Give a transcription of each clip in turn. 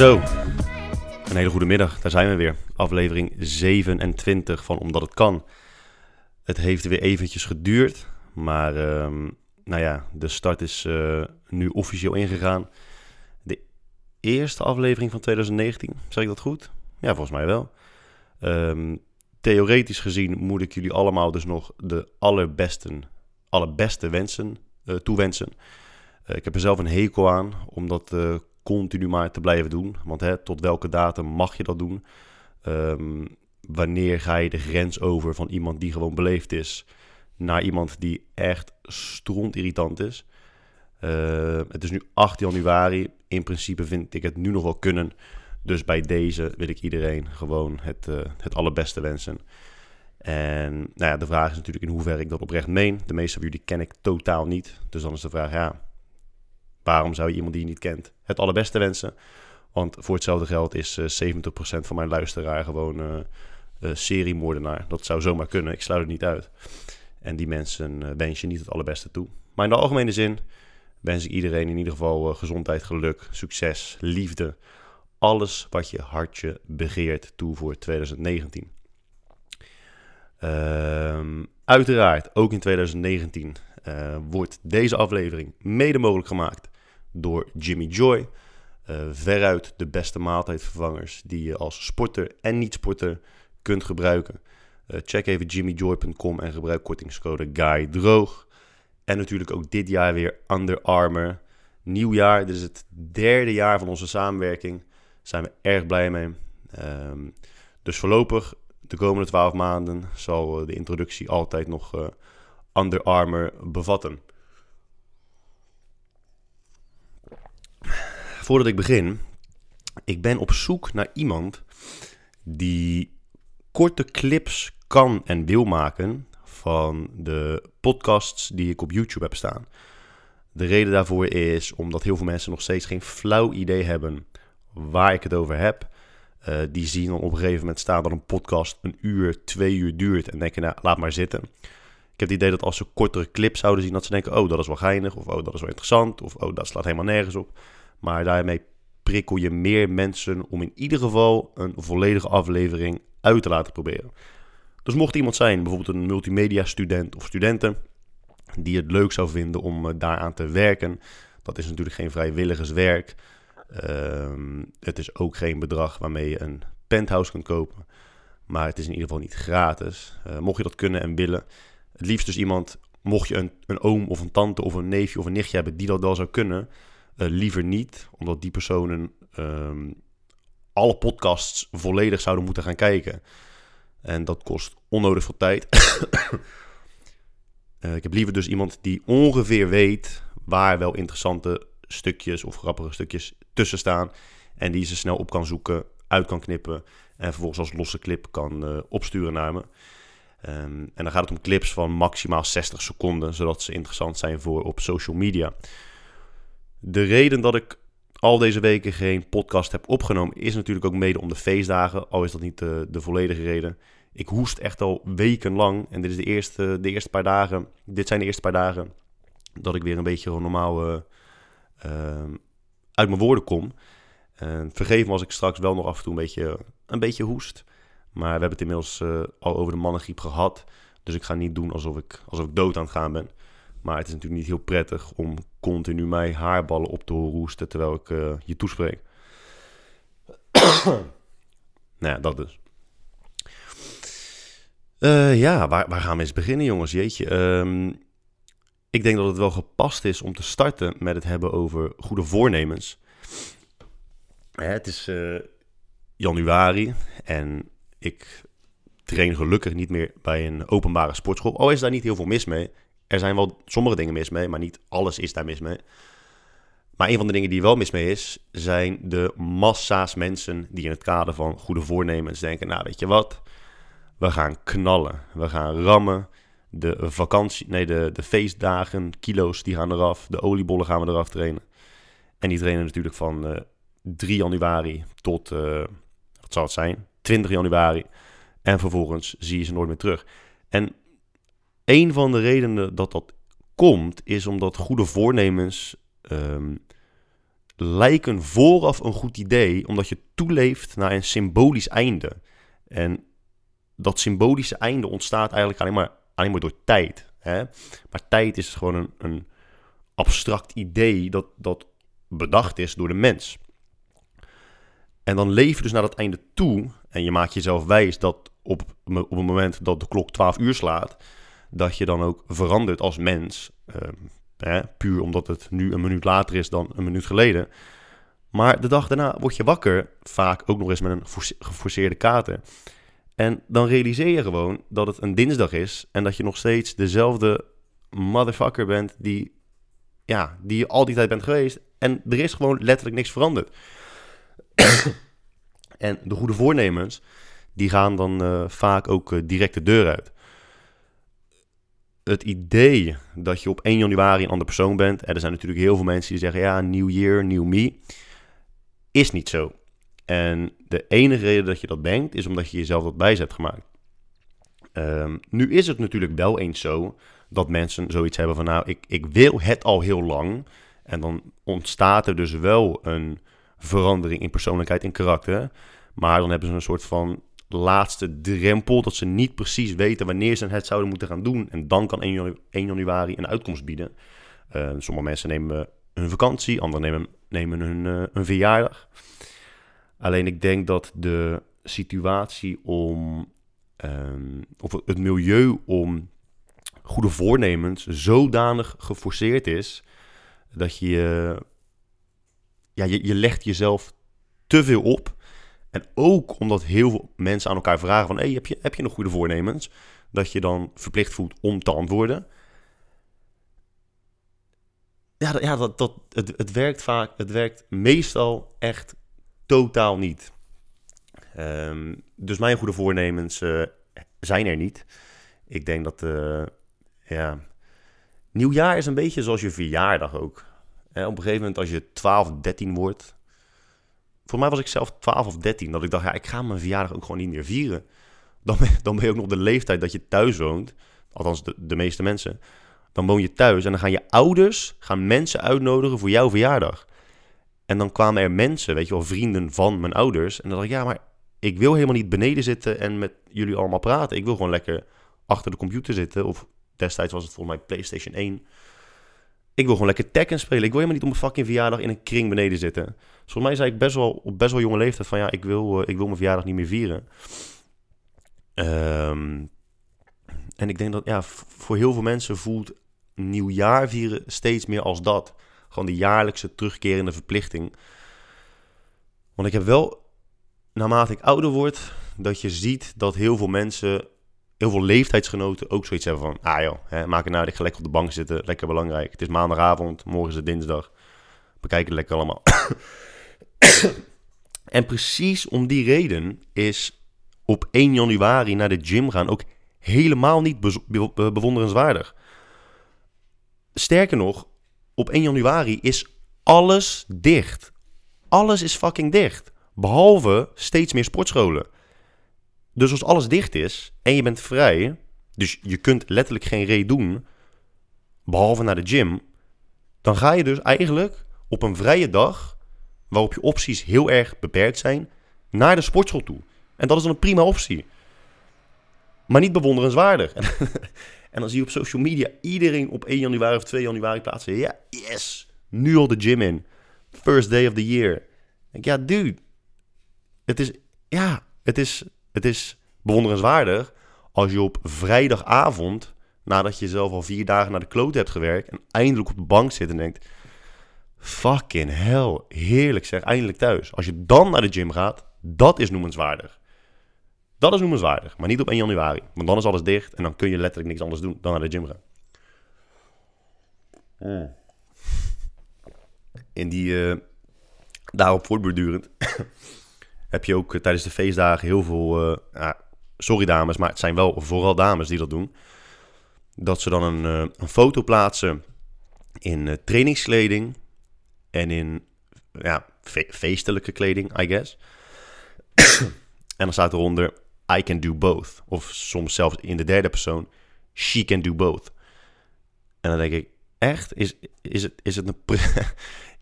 Zo, een hele goede middag. Daar zijn we weer. Aflevering 27 van Omdat het kan. Het heeft weer eventjes geduurd, maar ehm, nou ja, de start is eh, nu officieel ingegaan. De eerste aflevering van 2019, zeg ik dat goed? Ja, volgens mij wel. Ehm, theoretisch gezien moet ik jullie allemaal dus nog de allerbeste, allerbeste wensen uh, toewensen. Uh, ik heb er zelf een hekel aan, omdat continu maar te blijven doen. Want hè, tot welke datum mag je dat doen? Um, wanneer ga je de grens over van iemand die gewoon beleefd is... naar iemand die echt strontirritant is? Uh, het is nu 8 januari. In principe vind ik het nu nog wel kunnen. Dus bij deze wil ik iedereen gewoon het, uh, het allerbeste wensen. En nou ja, de vraag is natuurlijk in hoeverre ik dat oprecht meen. De meeste van jullie ken ik totaal niet. Dus dan is de vraag, ja, waarom zou je iemand die je niet kent het allerbeste wensen? Want voor hetzelfde geld is uh, 70% van mijn luisteraar gewoon uh, uh, seriemoordenaar. Dat zou zomaar kunnen, ik sluit het niet uit. En die mensen wens je niet het allerbeste toe. Maar in de algemene zin wens ik iedereen in ieder geval gezondheid, geluk, succes, liefde. Alles wat je hartje begeert toe voor 2019. Uh, uiteraard, ook in 2019 uh, wordt deze aflevering mede mogelijk gemaakt door Jimmy Joy. Uh, veruit de beste maaltijdvervangers die je als sporter en niet-sporter kunt gebruiken. Uh, check even jimmyjoy.com en gebruik kortingscode GUYDROOG. En natuurlijk ook dit jaar weer Under Armour. Nieuw jaar, dit is het derde jaar van onze samenwerking. Daar zijn we erg blij mee. Um, dus voorlopig, de komende 12 maanden, zal de introductie altijd nog Under Armour bevatten. voordat ik begin, ik ben op zoek naar iemand die korte clips kan en wil maken van de podcasts die ik op YouTube heb staan. De reden daarvoor is omdat heel veel mensen nog steeds geen flauw idee hebben waar ik het over heb. Uh, die zien dan op een gegeven moment staan dat een podcast een uur, twee uur duurt en denken, nou, laat maar zitten. Ik heb het idee dat als ze kortere clips zouden zien, dat ze denken, oh, dat is wel geinig, of oh, dat is wel interessant, of oh, dat slaat helemaal nergens op. Maar daarmee prikkel je meer mensen om in ieder geval een volledige aflevering uit te laten proberen. Dus mocht iemand zijn, bijvoorbeeld een multimedia student of studenten, die het leuk zou vinden om uh, daaraan te werken, dat is natuurlijk geen vrijwilligerswerk. Uh, het is ook geen bedrag waarmee je een penthouse kunt kopen. Maar het is in ieder geval niet gratis. Uh, mocht je dat kunnen en willen, het liefst dus iemand, mocht je een, een oom of een tante of een neefje of een nichtje hebben die dat wel zou kunnen, uh, liever niet, omdat die personen um, alle podcasts volledig zouden moeten gaan kijken. En dat kost onnodig veel tijd. uh, ik heb liever dus iemand die ongeveer weet waar wel interessante stukjes of grappige stukjes tussen staan. En die ze snel op kan zoeken, uit kan knippen. En vervolgens als losse clip kan uh, opsturen naar me. Um, en dan gaat het om clips van maximaal 60 seconden, zodat ze interessant zijn voor op social media. De reden dat ik al deze weken geen podcast heb opgenomen is natuurlijk ook mede om de feestdagen. Al is dat niet de, de volledige reden. Ik hoest echt al wekenlang. En dit is de eerste, de eerste paar dagen. Dit zijn de eerste paar dagen dat ik weer een beetje normaal uh, uh, uit mijn woorden kom. Uh, vergeef me als ik straks wel nog af en toe een beetje, een beetje hoest. Maar we hebben het inmiddels uh, al over de mannengriep gehad. Dus ik ga niet doen alsof ik, alsof ik dood aan het gaan ben. Maar het is natuurlijk niet heel prettig om continu mij haarballen op te horen roesten terwijl ik uh, je toespreek. nou ja, dat dus. Uh, ja, waar, waar, gaan we eens beginnen, jongens? Jeetje. Um, ik denk dat het wel gepast is om te starten met het hebben over goede voornemens. Het is januari en ik train gelukkig niet meer bij een openbare sportschool. Al is daar niet heel veel mis mee. Er zijn wel sommige dingen mis mee, maar niet alles is daar mis mee. Maar een van de dingen die wel mis mee is, zijn de massa's mensen die in het kader van goede voornemens denken: Nou, weet je wat? We gaan knallen, we gaan rammen. De vakantie, nee, de, de feestdagen, kilo's, die gaan eraf. De oliebollen gaan we eraf trainen. En die trainen natuurlijk van uh, 3 januari tot, uh, wat zal het zijn, 20 januari. En vervolgens zie je ze nooit meer terug. En een van de redenen dat dat komt, is omdat goede voornemens um, lijken vooraf een goed idee, omdat je toeleeft naar een symbolisch einde. En dat symbolische einde ontstaat eigenlijk alleen maar, alleen maar door tijd. Hè? Maar tijd is gewoon een, een abstract idee dat, dat bedacht is door de mens. En dan leef je dus naar dat einde toe en je maakt jezelf wijs dat op, op het moment dat de klok 12 uur slaat, dat je dan ook verandert als mens. Ehm, hè, puur omdat het nu een minuut later is dan een minuut geleden. Maar de dag daarna word je wakker, vaak ook nog eens met een geforceerde kater. En dan realiseer je gewoon dat het een dinsdag is en dat je nog steeds dezelfde motherfucker bent die, ja, die je al die tijd bent geweest. En er is gewoon letterlijk niks veranderd. en de goede voornemens, die gaan dan uh, vaak ook uh, direct de deur uit. Het idee dat je op 1 januari een ander persoon bent, en er zijn natuurlijk heel veel mensen die zeggen, ja, new year, new me, is niet zo. En de enige reden dat je dat denkt, is omdat je jezelf dat wijs hebt gemaakt. Um, nu is het natuurlijk wel eens zo dat mensen zoiets hebben van, nou, ik, ik wil het al heel lang. En dan ontstaat er dus wel een verandering in persoonlijkheid en karakter. Maar dan hebben ze een soort van laatste drempel dat ze niet precies weten wanneer ze het zouden moeten gaan doen. En dan kan 1 januari een uitkomst bieden. Uh, sommige mensen nemen hun vakantie, anderen nemen, nemen hun, uh, verjaardag. Alleen ik denk dat de situatie om, um, of het milieu om goede voornemens zodanig geforceerd is dat je, ja, je, je legt jezelf te veel op. En ook omdat heel veel mensen aan elkaar vragen van... Hey, heb, je, heb je nog goede voornemens? Dat je dan verplicht voelt om te antwoorden. Ja, ja dat, dat, het, het werkt vaak... Het werkt meestal echt totaal niet. Um, dus mijn goede voornemens uh, zijn er niet. Ik denk dat... Uh, ja, nieuwjaar is een beetje zoals je verjaardag ook. Op een gegeven moment als je 12, 13 wordt voor mij was ik zelf 12 of 13. Dat ik dacht, ja, ik ga mijn verjaardag ook gewoon niet meer vieren. Dan ben, dan ben je ook nog de leeftijd dat je thuis woont. Althans, de, de meeste mensen. Dan woon je thuis en dan gaan je ouders gaan mensen uitnodigen voor jouw verjaardag. En dan kwamen er mensen, weet je wel, vrienden van mijn ouders. En dan dacht ik, ja, maar ik wil helemaal niet beneden zitten en met jullie allemaal praten. Ik wil gewoon lekker achter de computer zitten. Of destijds was het volgens mij PlayStation 1. Ik wil gewoon lekker Tekken spelen. Ik wil helemaal niet op mijn fucking verjaardag in een kring beneden zitten. Dus volgens mij zei ik best wel op best wel jonge leeftijd van ja, ik wil, uh, ik wil mijn verjaardag niet meer vieren. Um, en ik denk dat ja, voor heel veel mensen voelt nieuwjaar vieren steeds meer als dat. Gewoon de jaarlijkse terugkerende verplichting. Want ik heb wel, naarmate ik ouder word, dat je ziet dat heel veel mensen heel veel leeftijdsgenoten ook zoiets hebben van... Ah joh, hè, maak het nou, ik lekker op de bank zitten, lekker belangrijk. Het is maandagavond, morgen is het dinsdag. Bekijk het lekker allemaal. en precies om die reden is op 1 januari naar de gym gaan ook helemaal niet bewonderenswaardig. Sterker nog, op 1 januari is alles dicht. Alles is fucking dicht. Behalve steeds meer sportscholen. Dus als alles dicht is en je bent vrij, dus je kunt letterlijk geen reet doen, behalve naar de gym, dan ga je dus eigenlijk op een vrije dag, waarop je opties heel erg beperkt zijn, naar de sportschool toe. En dat is dan een prima optie. Maar niet bewonderenswaardig. en dan zie je op social media iedereen op 1 januari of 2 januari plaatsen. Ja, yes, nu al de gym in. First day of the year. denk, ja, dude. Het is, ja, het is het is bewonderenswaardig als je op vrijdagavond, nadat je zelf al vier dagen naar de kloot hebt gewerkt en eindelijk op de bank zit en denkt, fucking hell, heerlijk zeg, eindelijk thuis. Als je dan naar de gym gaat, dat is noemenswaardig. Dat is noemenswaardig, maar niet op 1 januari. Want dan is alles dicht en dan kun je letterlijk niks anders doen dan naar de gym gaan. In die, uh, daarop voortbordurend, heb je ook eh, tijdens de feestdagen heel veel, uh, sorry dames, maar het zijn wel vooral dames die dat doen. Dat ze dan een, uh, een foto plaatsen in trainingskleding en in ja, fe feestelijke kleding, I guess. en dan staat eronder, I can do both. Of soms zelfs in de derde persoon, she can do both. En dan denk ik, echt? Is, is, het, is, het, een,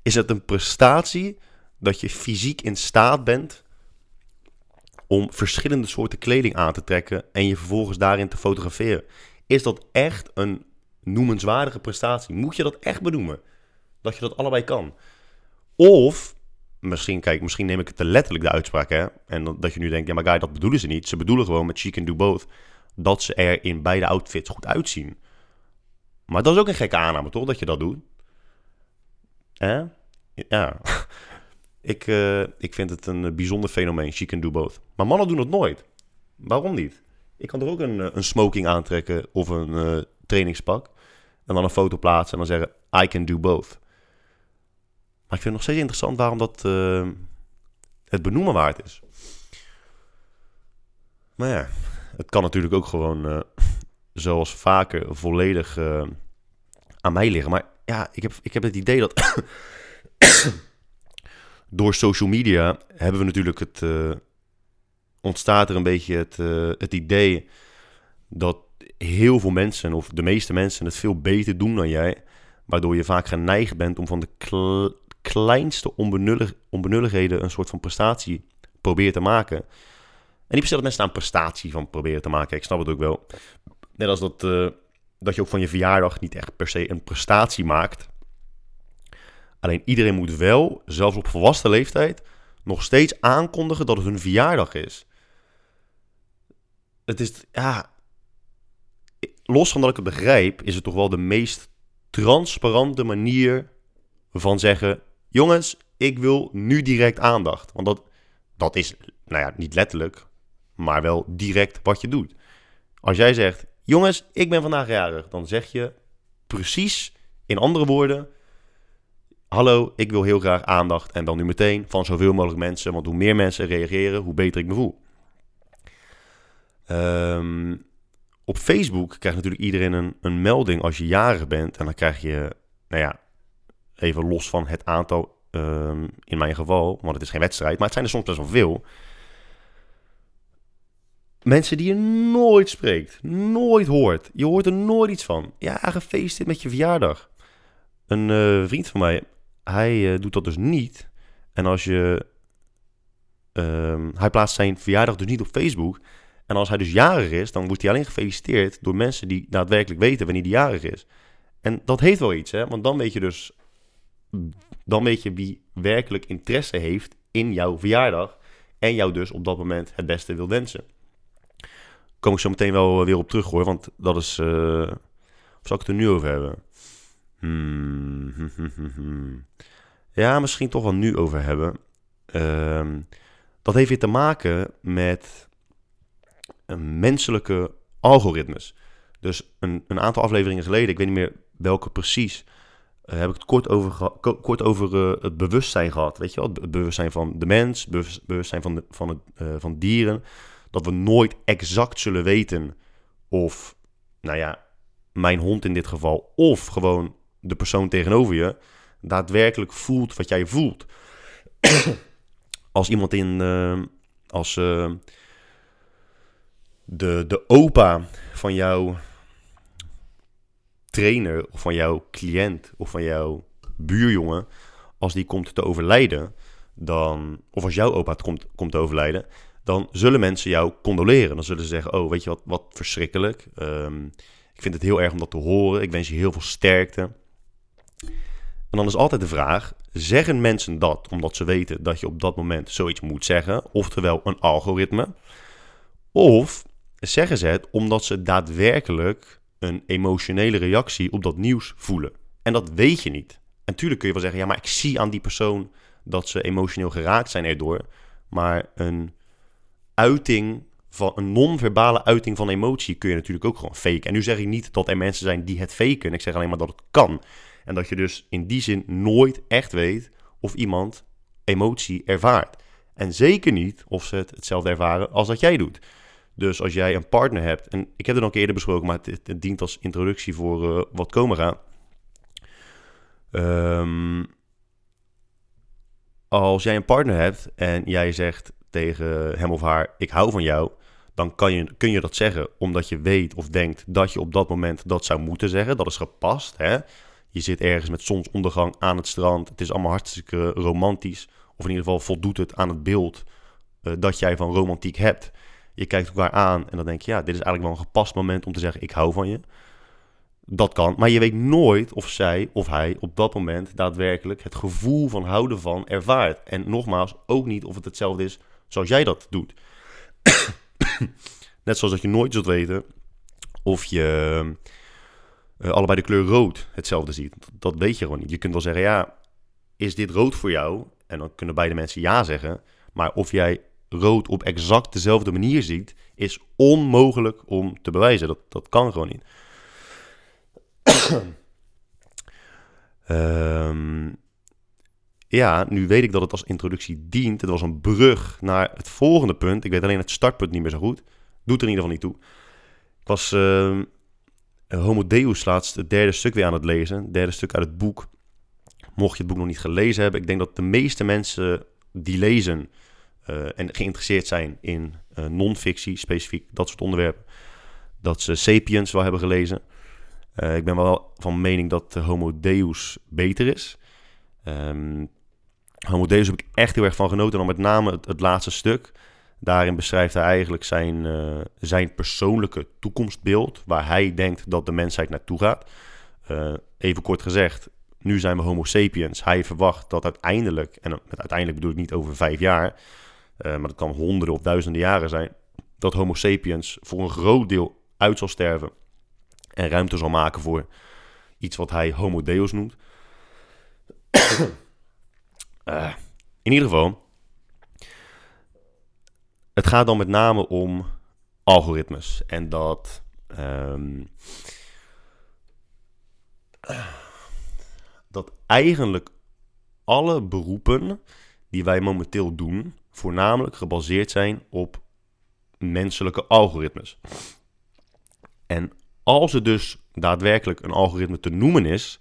is het een prestatie dat je fysiek in staat bent om verschillende soorten kleding aan te trekken en je vervolgens daarin te fotograferen? Is dat echt een noemenswaardige prestatie? Moet je dat echt benoemen? Dat je dat allebei kan? Of, misschien, kijk, misschien neem ik het te letterlijk de uitspraak, hè? En dat je nu denkt, ja, maar guy, dat bedoelen ze niet. Ze bedoelen gewoon met she can do both dat ze er in beide outfits goed uitzien. Maar dat is ook een gekke aanname, toch? Dat je dat doet. Hè? Ja. ik, uh, ik vind het een bijzonder fenomeen. She can do both. Maar mannen doen het nooit. Waarom niet? Ik kan er ook een, een smoking aantrekken of een trainingspak. En dan een foto plaatsen en dan zeggen: I can do both. Maar ik vind het nog steeds interessant waarom dat het benoemen waard is. Maar ja, het kan natuurlijk ook gewoon, zoals vaker, volledig aan mij liggen. Maar ja, ik heb, ik heb het idee dat door social media hebben we natuurlijk het. Uh, ontstaat er een beetje het, uh, het idee dat heel veel mensen, of de meeste mensen, het veel beter doen dan jij. Waardoor je vaak geneigd bent om van de kleinste onbenullig onbenulligheden een soort van prestatie proberen te maken. En niet per dat mensen aan prestatie van proberen te maken. Ik snap het ook wel. Net als dat, uh, dat je ook van je verjaardag niet echt per se een prestatie maakt. Alleen iedereen moet wel, zelfs op volwassen leeftijd, nog steeds aankondigen dat het hun verjaardag is. Het is, ja, los van dat ik het begrijp, is het toch wel de meest transparante manier van zeggen: jongens, ik wil nu direct aandacht. Want dat, dat is, nou ja, niet letterlijk, maar wel direct wat je doet. Als jij zegt: jongens, ik ben vandaag jarig, dan zeg je precies in andere woorden hallo, ik wil heel graag aandacht en dan nu meteen van zoveel mogelijk mensen. Want hoe meer mensen reageren, hoe beter ik me voel. Ehm, op Facebook krijgt natuurlijk iedereen een, een melding als je jarig bent. En dan krijg je, nou ja, even los van het aantal ehm, in mijn geval, want het is geen wedstrijd, maar het zijn er soms best wel veel. Mensen die je nooit spreekt, nooit hoort. Je hoort er nooit iets van. Ja, gefeliciteerd met je verjaardag. Een uh, vriend van mij hij uh, doet dat dus niet. En als je. Um, hij plaatst zijn verjaardag dus niet op Facebook. En als hij dus jarig is, dan wordt hij alleen gefeliciteerd door mensen die daadwerkelijk weten wanneer hij jarig is. En dat heeft wel iets, hè? Want dan weet je dus. Dan weet je wie werkelijk interesse heeft in jouw verjaardag. En jou dus op dat moment het beste wil wensen. kom ik zo meteen wel weer op terug hoor. Want dat is. Of zal ik het er nu over hebben? Hmm. Ja, misschien toch wel nu over hebben. Um, dat heeft weer te maken met menselijke algoritmes. Dus een, een, aantal afleveringen geleden, ik weet niet meer welke precies, uh, heb ik het kort over, kort over uh, het bewustzijn gehad. Weet je wel, het bewustzijn van de mens, het bewustzijn van, van, het, uh, van dieren. Dat we nooit exact zullen weten of, nou ja, mijn hond in dit geval, of gewoon de persoon tegenover je daadwerkelijk voelt wat jij voelt. als iemand in, uh, als uh, de, de opa van jouw trainer of van jouw cliënt of van jouw buurjongen, als die komt te overlijden, dan, of als jouw opa komt, komt te overlijden, dan zullen mensen jou condoleren. Dan zullen ze zeggen, oh, weet je wat, wat verschrikkelijk. Um, ik vind het heel erg om dat te horen. Ik wens je heel veel sterkte. En dan is altijd de vraag: zeggen mensen dat omdat ze weten dat je op dat moment zoiets moet zeggen, oftewel een algoritme? Of zeggen ze het omdat ze daadwerkelijk een emotionele reactie op dat nieuws voelen? En dat weet je niet. En natuurlijk kun je wel zeggen: ja, maar ik zie aan die persoon dat ze emotioneel geraakt zijn erdoor. Maar een uiting van een non-verbale uiting van emotie kun je natuurlijk ook gewoon faken. En nu zeg ik niet dat er mensen zijn die het faken. Ik zeg alleen maar dat het kan. En dat je dus in die zin nooit echt weet of iemand emotie ervaart. En zeker niet of ze het hetzelfde ervaren als dat jij doet. Dus als jij een partner hebt, en ik heb het nog eerder besproken, maar het, dient als introductie voor uh, wat komen gaat. Um, als jij een partner hebt en jij zegt tegen hem of haar: Ik hou van jou, dan kan je, kun je dat zeggen omdat je weet of denkt dat je op dat moment dat zou moeten zeggen. Dat is gepast. Hè? Je zit ergens met zonsondergang aan het strand. Het is allemaal hartstikke romantisch. Of in ieder geval voldoet het aan het beeld eh, dat jij van romantiek hebt. Je kijkt elkaar aan en dan denk je, ja, dit is eigenlijk wel een gepast moment om te zeggen, ik hou van je. Dat kan, maar je weet nooit of zij of hij op dat moment daadwerkelijk het gevoel van houden van ervaart. En nogmaals, ook niet of het hetzelfde is zoals jij dat doet. Net zoals dat je nooit zult weten of je uh, allebei de kleur rood hetzelfde ziet. Dat weet je gewoon niet. Je kunt wel zeggen, ja, is dit rood voor jou? En dan kunnen beide mensen ja zeggen. Maar of jij rood op exact dezelfde manier ziet, is onmogelijk om te bewijzen. Dat, dat kan gewoon niet. um, ja, nu weet ik dat het als introductie dient. Het was een brug naar het volgende punt. Ik weet alleen het startpunt niet meer zo goed. Doet er in ieder geval niet toe. Ik was uh, Homo Deus laatst het derde stuk weer aan het lezen. Het derde stuk uit het boek. Mocht je het boek nog niet gelezen hebben. Ik denk dat de meeste mensen die lezen uh, en geïnteresseerd zijn in uh, non-fictie, specifiek dat soort onderwerpen, dat ze Sapiens wel hebben gelezen. Uh, ik ben wel van mening dat Homo Deus beter is. Um, Homo Deus heb ik echt heel erg van genoten. Dan met name het laatste stuk. Daarin beschrijft hij eigenlijk zijn, uh, zijn persoonlijke toekomstbeeld. Waar hij denkt dat de mensheid naartoe gaat. Uh, even kort gezegd, nu zijn we Homo sapiens. Hij verwacht dat uiteindelijk, en met uiteindelijk bedoel ik niet over vijf jaar, uh, maar dat kan honderden of duizenden jaren zijn, dat Homo sapiens voor een groot deel uit zal sterven en ruimte zal maken voor iets wat hij Homo Deus noemt. in ieder geval, het gaat dan met name om algoritmes. En dat. Um, dat eigenlijk alle beroepen die wij momenteel doen, voornamelijk gebaseerd zijn op menselijke algoritmes. En als er dus daadwerkelijk een algoritme te noemen is,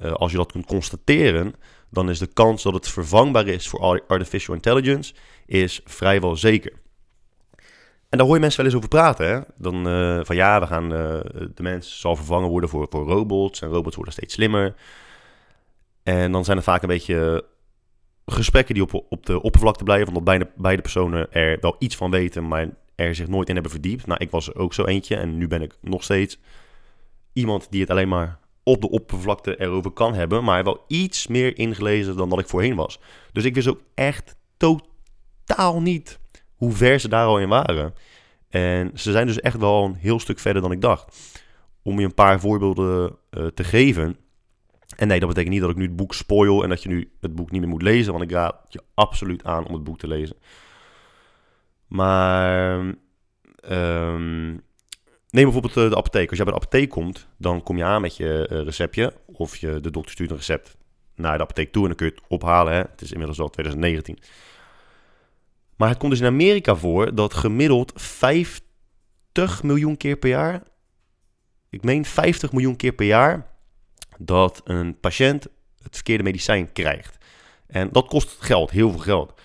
uh, als je dat kunt constateren, dan is de kans dat het vervangbaar is voor artificial intelligence is vrijwel zeker. En daar hoor je mensen wel eens over praten. Hè? Dan uh, van ja, we gaan, uh, de mens zal vervangen worden voor, voor robots en robots worden steeds slimmer. En dan zijn er vaak een beetje gesprekken die op, op de oppervlakte blijven, omdat beide, beide personen er wel iets van weten, maar er zich nooit in hebben verdiept. Nou, ik was er ook zo eentje en nu ben ik nog steeds iemand die het alleen maar op de oppervlakte erover kan hebben, maar wel iets meer ingelezen dan dat ik voorheen was. Dus ik wist ook echt totaal niet hoe ver ze daar al in waren. En ze zijn dus echt wel een heel stuk verder dan ik dacht. Om je een paar voorbeelden uh, te geven. En nee, dat betekent niet dat ik nu het boek spoil en dat je nu het boek niet meer moet lezen, want ik raad je absoluut aan om het boek te lezen. Maar um, Neem bijvoorbeeld eh, de apotheek. Als jij bij de apotheek komt, dan kom je aan met je eh, receptje. Of je, de dokter stuurt een recept naar de apotheek toe en dan kun je het ophalen. Hè? Het is inmiddels al 2019. Maar het komt dus in Amerika voor dat gemiddeld 50 miljoen keer per jaar... Ik meen 50 miljoen keer per jaar dat een patiënt het verkeerde medicijn krijgt. En dat kost geld, heel veel geld.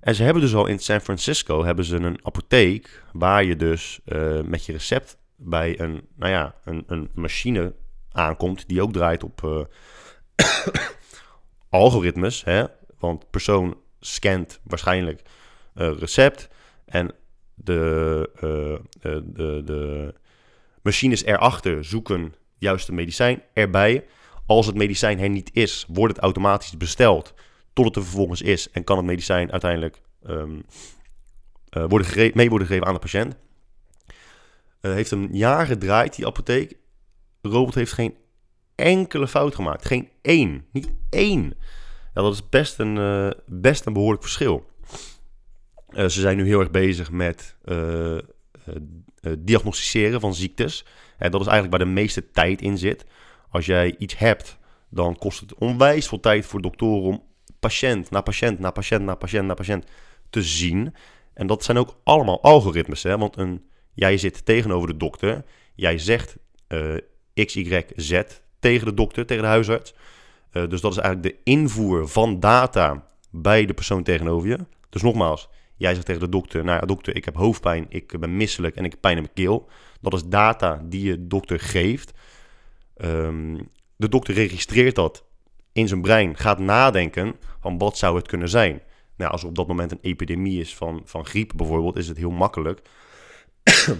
En ze hebben dus al in San Francisco hebben ze een apotheek waar je dus uh, met je recept bij een, nou ja, een, een machine aankomt die ook draait op uh, algoritmes. Hè? Want persoon scant waarschijnlijk recept en de, uh, de, de machines erachter zoeken juist de medicijn erbij. Als het medicijn er niet is, wordt het automatisch besteld tot het er vervolgens is en kan het medicijn uiteindelijk um, worden mee worden gegeven aan de patiënt. Heeft een jaar gedraaid, die apotheek. Robot heeft geen enkele fout gemaakt. Geen één. Niet één. Ja, dat is best een, best een behoorlijk verschil. Uh, ze zijn nu heel erg bezig met diagnosticeren van ziektes. En dat is eigenlijk waar de meeste tijd in zit. Als jij iets hebt, dan kost het onwijs veel tijd voor doktoren om patiënt na patiënt na patiënt na patiënt na patiënt te zien. En dat zijn ook allemaal algoritmes. Hè? Want een Jij zit tegenover de dokter. Jij zegt uh, X, Y, Z tegen de dokter, tegen de huisarts. Dus dat is eigenlijk de invoer van data bij de persoon tegenover je. Dus nogmaals, jij zegt tegen de dokter: Nou ja, dokter, ik heb hoofdpijn, ik ben misselijk en ik pijn in mijn keel. Dat is data die je dokter geeft. Um, de dokter registreert dat in zijn brein, gaat nadenken van wat zou het kunnen zijn. Nou, als er op dat moment een epidemie is van, van griep bijvoorbeeld, is het heel makkelijk.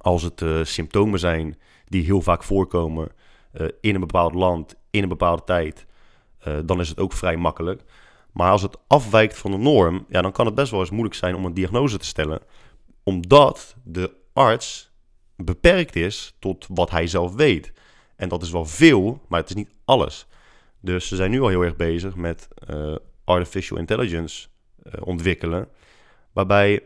als het uh, symptomen zijn die heel vaak voorkomen uh, in een bepaald land, in een bepaalde tijd, uh, dan is het ook vrij makkelijk. Maar als het afwijkt van de norm, ja, dan kan het best wel eens moeilijk zijn om een diagnose te stellen. Omdat de arts beperkt is tot wat hij zelf weet. En dat is wel veel, maar het is niet alles. Dus ze zijn nu al heel erg bezig met uh, artificial intelligence uh, ontwikkelen. Waarbij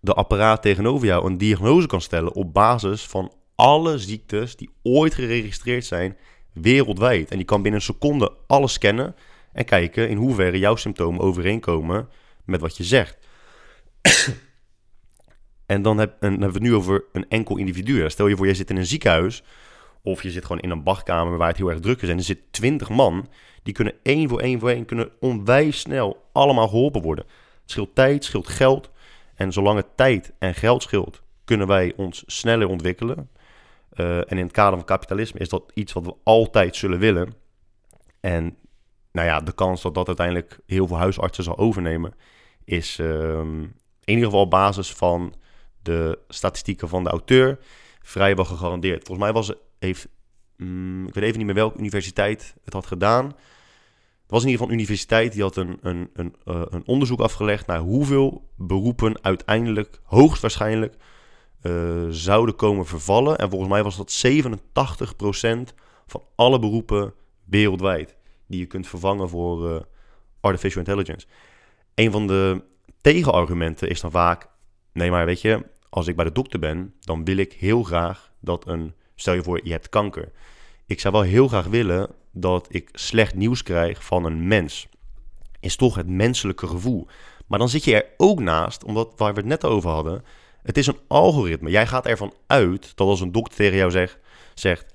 de apparaat tegenover jou een diagnose kan stellen op basis van alle ziektes die ooit geregistreerd zijn wereldwijd. En die kan binnen een seconde alles scannen en kijken in hoeverre jouw symptomen overeenkomen met wat je zegt. en dan, heb, en dan hebben we het nu over een enkel individu. Stel je voor, je zit in een ziekenhuis of je zit gewoon in een badkamer waar het heel erg druk is en er zit twintig man. Die kunnen één voor één voor één kunnen onwijs snel allemaal geholpen worden. Het scheelt tijd, scheelt geld. En zolang het tijd en geld scheelt, kunnen wij ons sneller ontwikkelen. Uh, en in het kader van kapitalisme is dat iets wat we altijd zullen willen. En nou ja, de kans dat dat uiteindelijk heel veel huisartsen zal overnemen, is um, in ieder geval op basis van de statistieken van de auteur vrijwel gegarandeerd. Volgens mij was, heeft, um, ik weet even niet meer welke universiteit het had gedaan. Het was in ieder geval een universiteit die had een, een, een, uh, een onderzoek afgelegd naar hoeveel beroepen uiteindelijk hoogstwaarschijnlijk uh, zouden komen vervallen. En volgens mij was dat 87% van alle beroepen wereldwijd die je kunt vervangen voor uh, artificial intelligence. Een van de tegenargumenten is dan vaak: nee, maar weet je, als ik bij de dokter ben, dan wil ik heel graag dat een. Stel je voor, je hebt kanker. Ik zou wel heel graag willen dat ik slecht nieuws krijg van een mens. Is toch het menselijke gevoel. Maar dan zit je er ook naast, omdat waar we het net over hadden. Het is een algoritme. Jij gaat ervan uit dat als een dokter tegen jou zegt: zegt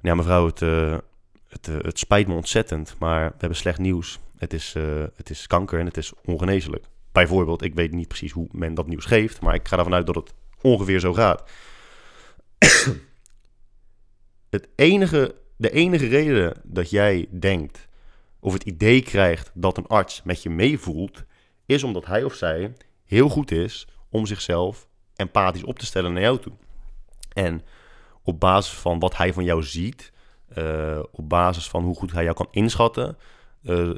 ja, mevrouw, het, uh, het, uh, het spijt me ontzettend, maar we hebben slecht nieuws. Het is, uh, het is kanker en het is ongeneeslijk. Bijvoorbeeld, ik weet niet precies hoe men dat nieuws geeft, maar ik ga ervan uit dat het ongeveer zo gaat. het enige, de enige reden dat jij denkt of het idee krijgt dat een arts met je meevoelt, is omdat hij of zij heel goed is om zichzelf empathisch op te stellen naar jou toe. En op basis van wat hij van jou ziet, uh, op basis van hoe goed hij jou kan inschatten, uh,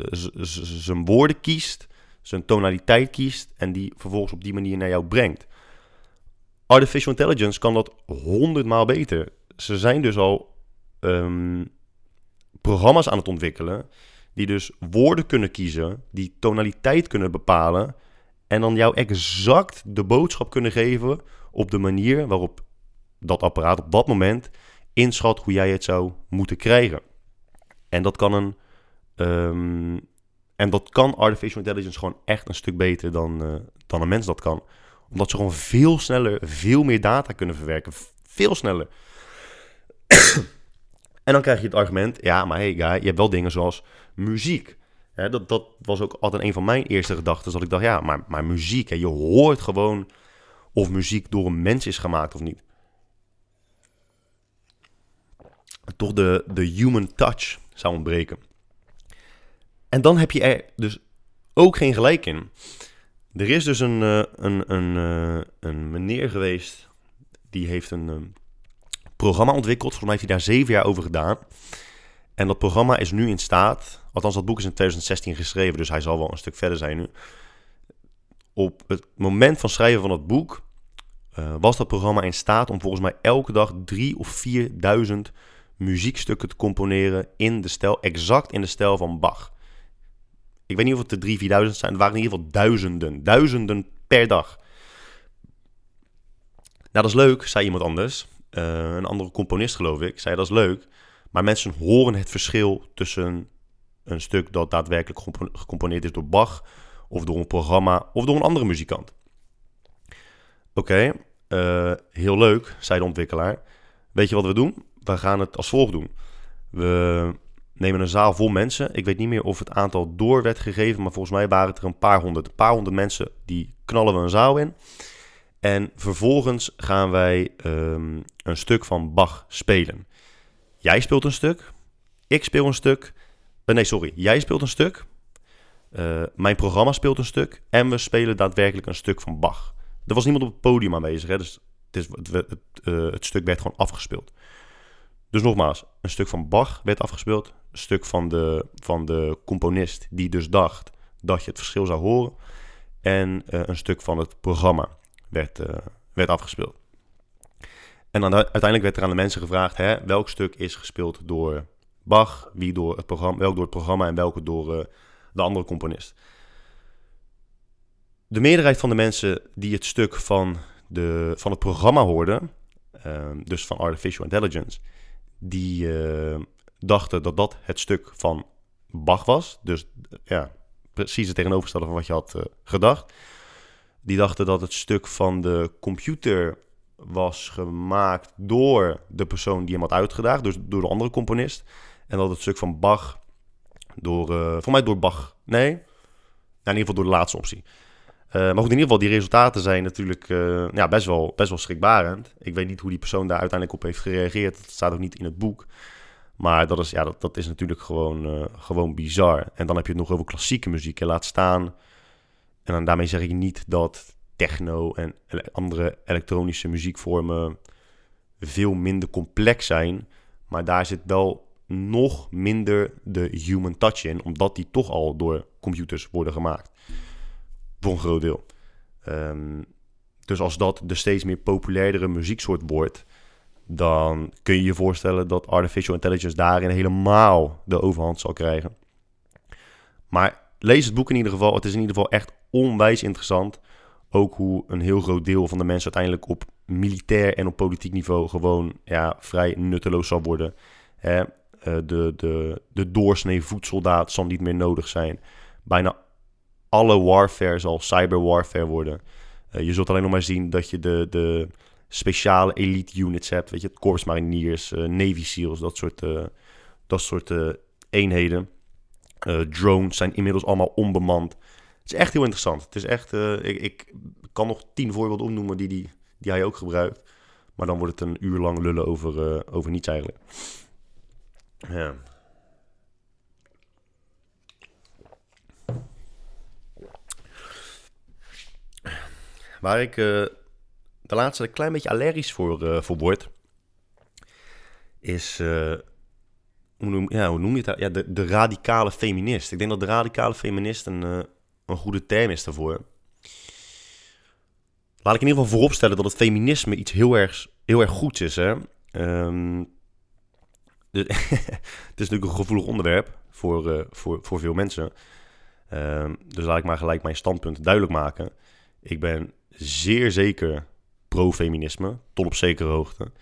zijn woorden kiest, zijn tonaliteit kiest en die vervolgens op die manier naar jou brengt. Artificial intelligence kan dat honderdmaal beter. Ze zijn dus al um, programma's aan het ontwikkelen die dus woorden kunnen kiezen, die tonaliteit kunnen bepalen en dan jou exact de boodschap kunnen geven op de manier waarop dat apparaat op dat moment inschat hoe jij het zou moeten krijgen. En dat kan een. Um, en dat kan artificial intelligence gewoon echt een stuk beter dan, uh, dan een mens dat kan. Omdat ze gewoon veel sneller, veel meer data kunnen verwerken. Veel sneller. en dan krijg je het argument: ja, maar hey guy, je hebt wel dingen zoals muziek. Dat, dat was ook altijd een van mijn eerste gedachten. Dat ik dacht, ja, maar, maar muziek, hè, je hoort gewoon of muziek door een mens is gemaakt of niet. Toch de, de human touch zou ontbreken. En dan heb je er dus ook geen gelijk in. Er is dus een, uh, een, een, uh, een meneer geweest die heeft een uh, programma ontwikkeld. Volgens mij heeft hij daar zeven jaar over gedaan. En dat programma is nu in staat, althans dat boek is in 2016 geschreven, dus hij zal wel een stuk verder zijn nu. Op het moment van schrijven van het boek uh, was dat programma in staat om volgens mij elke dag drie of vierduizend muziekstukken te componeren in de stijl, exact in de stijl van Bach. Ik weet niet of het de drie, vierduizend zijn, het waren in ieder geval duizenden, duizenden per dag. Nou, dat is leuk, zei iemand anders. Uh, een andere componist, geloof ik, zei dat is leuk. Maar mensen horen het verschil tussen een stuk dat daadwerkelijk gecomponeerd is door Bach, of door een programma, of door een andere muzikant. Oké, uh, heel leuk, zei de ontwikkelaar. Weet je wat we doen? We gaan het als volgt doen. We nemen een zaal vol mensen. Ik weet niet meer of het aantal door werd gegeven, maar volgens mij waren het er een paar honderd. Een paar honderd mensen, die knallen we een zaal in. En vervolgens gaan wij um, een stuk van Bach spelen. jij speelt een stuk, ik speel een stuk. eh, nee, sorry, jij speelt een stuk. eh, mijn programma speelt een stuk. En we spelen daadwerkelijk een stuk van Bach. Er was niemand op het podium aanwezig, hè, dus het, is, het, eh, het stuk werd gewoon afgespeeld. Dus nogmaals, een stuk van Bach werd afgespeeld. Een stuk van de, van de componist die dus dacht dat je het verschil zou horen. En eh, een stuk van het programma werd, eh, werd afgespeeld. En dan uiteindelijk werd er aan de mensen gevraagd: hè, welk stuk is gespeeld door Bach, wie door het programma, welk door het programma en welke door eh, de andere componist. De meerderheid van de mensen die het stuk van, de, van het programma hoorden, dus van Artificial Intelligence, die eh, dachten dat dat het stuk van Bach was. Dus ja, precies het tegenovergestelde van wat je had eh, gedacht. Die dachten dat het stuk van de computer was gemaakt door de persoon die hem had uitgedaagd, dus door de andere componist. En dat het stuk van Bach door, eh voor mij door Bach, nee, nou, in ieder geval door de laatste optie. Eh, maar goed, in ieder geval, die resultaten zijn natuurlijk eh, ja, best, wel, best wel schrikbarend. Ik weet niet hoe die persoon daar uiteindelijk op heeft gereageerd. Dat staat ook niet in het boek. Maar dat is, ja, dat, dat is natuurlijk gewoon, eh, gewoon bizar. En dan heb je nog over klassieke muziek. En laat staan. En dan daarmee zeg ik niet dat techno en andere elektronische muziekvormen veel minder complex zijn. Maar daar zit wel nog minder de human touch in. Omdat die toch al door computers worden gemaakt. Voor een groot deel. Ehm, dus als dat de steeds meer populairdere muzieksoort wordt, dan kun je je voorstellen dat artificial intelligence daarin helemaal de overhand zal krijgen. Maar lees het boek in ieder geval. Het is in ieder geval echt onwijs interessant. Ook hoe een heel groot deel van de mensen uiteindelijk op militair en op politiek niveau gewoon ja, vrij nutteloos zal worden. Hè? eh, de, de, de doorsnee voedsoldaat zal niet meer nodig zijn. Bijna alle warfare zal cyberwarfare worden. Eh, je zult alleen nog maar zien dat je de, de speciale elite units hebt. Weet je, Corps Mariniers, eh, Navy SEALs, dat soort, eh, dat soort eenheden. Drones zijn inmiddels allemaal onbemand. Het is echt heel interessant. Het is echt, ik, ik kan nog tien voorbeelden opnoemen die, die, die hij ook gebruikt. Maar dan wordt het een uur lang lullen over, over niets eigenlijk. Ja. Waar ik eh, de laatste een klein beetje allergisch voor, eh, voor word, is, eh, hoe, noem, ja, je het? Ja, de, de radicale feminist. Ik denk dat de radicale feminist een, een goede term is daarvoor. Laat ik in ieder geval vooropstellen dat het feminisme iets heel erg, heel erg goeds is. Hè? Ehm, het is natuurlijk een gevoelig onderwerp voor, voor, voor veel mensen. Ehm, dus laat ik maar gelijk mijn standpunt duidelijk maken. Ik ben zeer zeker pro-feminisme, tot op zekere hoogte.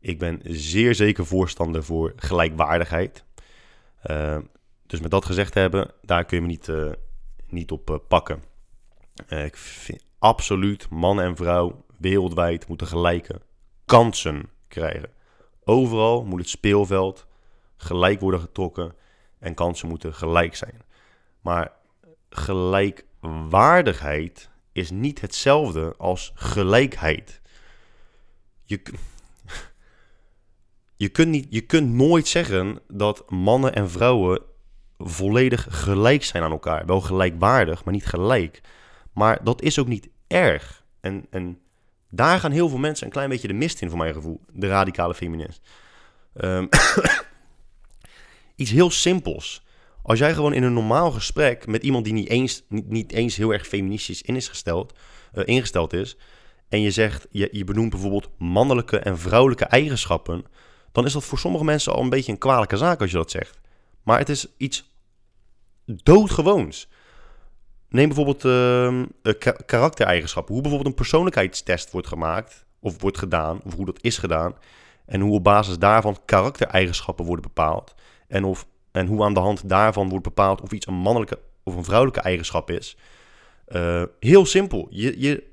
Ik ben zeer zeker voorstander voor gelijkwaardigheid. Ehm, dus met dat gezegd hebben, daar kun je me niet, eh, niet op eh, pakken. Eh, ik vind absoluut man en vrouw wereldwijd moeten gelijke kansen krijgen. Overal moet het speelveld gelijk worden getrokken en kansen moeten gelijk zijn. Maar gelijkwaardigheid is niet hetzelfde als gelijkheid. Je, je, kunt niet, je kunt nooit zeggen dat mannen en vrouwen volledig gelijk zijn aan elkaar. Wel gelijkwaardig, maar niet gelijk. Maar dat is ook niet erg. En, en daar gaan heel veel mensen een klein beetje de mist in, voor mijn gevoel. De radicale feminist. Ehm, iets heel simpels. Als jij gewoon in een normaal gesprek met iemand die niet eens, niet, niet eens heel erg feministisch in is gesteld, eh, ingesteld is, en je zegt, je, je benoemt bijvoorbeeld mannelijke en vrouwelijke eigenschappen, dan is dat voor sommige mensen al een beetje een kwalijke zaak als je dat zegt. Maar het is iets doodgewoons. Neem bijvoorbeeld ehm, eh, ka- karaktereigenschappen. Hoe bijvoorbeeld een persoonlijkheidstest wordt gemaakt, of wordt gedaan, of hoe dat is gedaan. En hoe op basis daarvan karaktereigenschappen worden bepaald. En, of, en hoe aan de hand daarvan wordt bepaald of iets een mannelijke of een vrouwelijke eigenschap is. Eh, heel simpel. Je, je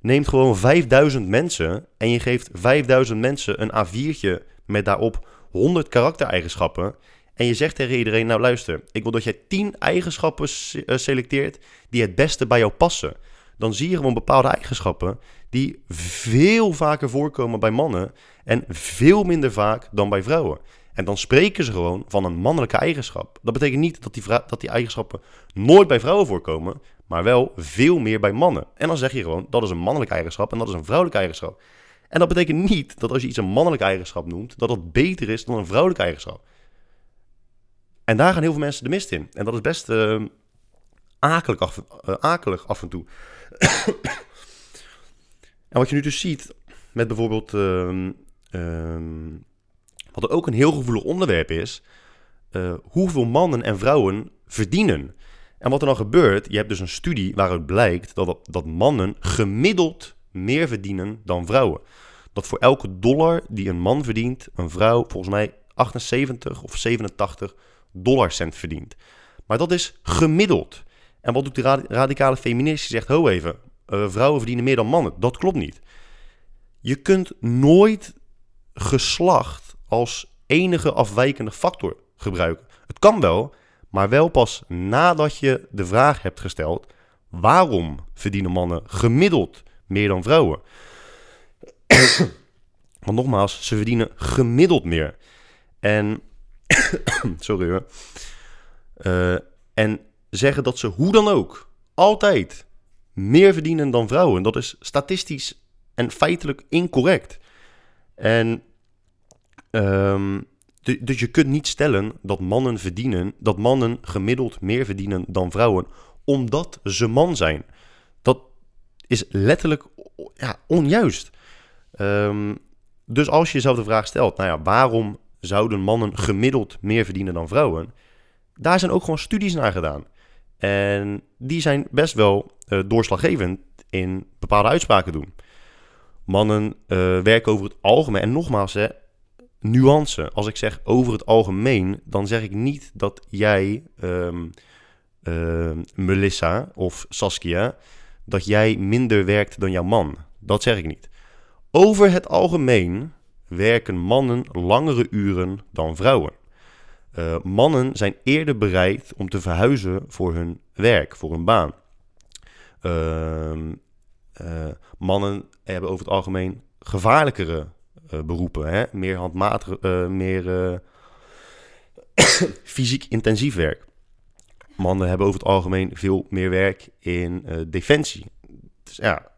neemt gewoon 5000 mensen en je geeft 5000 mensen een A4'tje met daarop 100 karaktereigenschappen. En je zegt tegen iedereen, nou luister, ik wil dat jij 10 eigenschappen eh, selecteert die het beste bij jou passen. Dan zie je gewoon bepaalde eigenschappen die veel vaker voorkomen bij mannen en veel minder vaak dan bij vrouwen. En dan spreken ze gewoon van een mannelijke eigenschap. Dat betekent niet dat die, dat die eigenschappen nooit bij vrouwen voorkomen, maar wel veel meer bij mannen. En dan zeg je gewoon, dat is een mannelijke eigenschap en dat is een vrouwelijke eigenschap. En dat betekent niet dat als je iets een mannelijke eigenschap noemt, dat dat beter is dan een vrouwelijke eigenschap. En daar gaan heel veel mensen de mist in. En dat is best uh, akelig, af, uh, akelig af en toe. en wat je nu dus ziet met bijvoorbeeld, uh, wat ook een heel gevoelig onderwerp is, uh, hoeveel mannen en vrouwen verdienen. En wat er dan gebeurt, je hebt dus een studie waaruit blijkt dat, dat mannen gemiddeld meer verdienen dan vrouwen. Dat voor elke dollar die een man verdient, een vrouw volgens mij 78 of 87 dollarcent verdient. Maar dat is gemiddeld. En wat doet de radicale feminist? Die zegt, ho even, uh, vrouwen verdienen meer dan mannen. Dat klopt niet. Je kunt nooit geslacht als enige afwijkende factor gebruiken. Het kan wel, maar wel pas nadat je de vraag hebt gesteld: waarom verdienen mannen gemiddeld meer dan vrouwen? Want nogmaals, ze verdienen gemiddeld meer. En sorry. Uh, en zeggen dat ze hoe dan ook altijd meer verdienen dan vrouwen. Dat is statistisch en feitelijk incorrect. En um, dus je kunt niet stellen dat mannen verdienen, dat mannen gemiddeld meer verdienen dan vrouwen, omdat ze man zijn. Dat is letterlijk ja, onjuist. Um, dus als je jezelf de vraag stelt, nou ja, waarom zouden mannen gemiddeld meer verdienen dan vrouwen? Daar zijn ook gewoon studies naar gedaan. En die zijn best wel uh, doorslaggevend in bepaalde uitspraken doen. Mannen uh, werken over het algemeen, en nogmaals, hè, nuance. Als ik zeg over het algemeen, dan zeg ik niet dat jij, um, uh, Melissa of Saskia, dat jij minder werkt dan jouw man. Dat zeg ik niet. Over het algemeen werken mannen langere uren dan vrouwen. Uh, mannen zijn eerder bereid om te verhuizen voor hun werk, voor hun baan. Uh, uh, mannen hebben over het algemeen gevaarlijkere beroepen, hè? meer handmatig, meer fysiek intensief werk. Mannen hebben over het algemeen veel meer werk in defensie. Dus ja,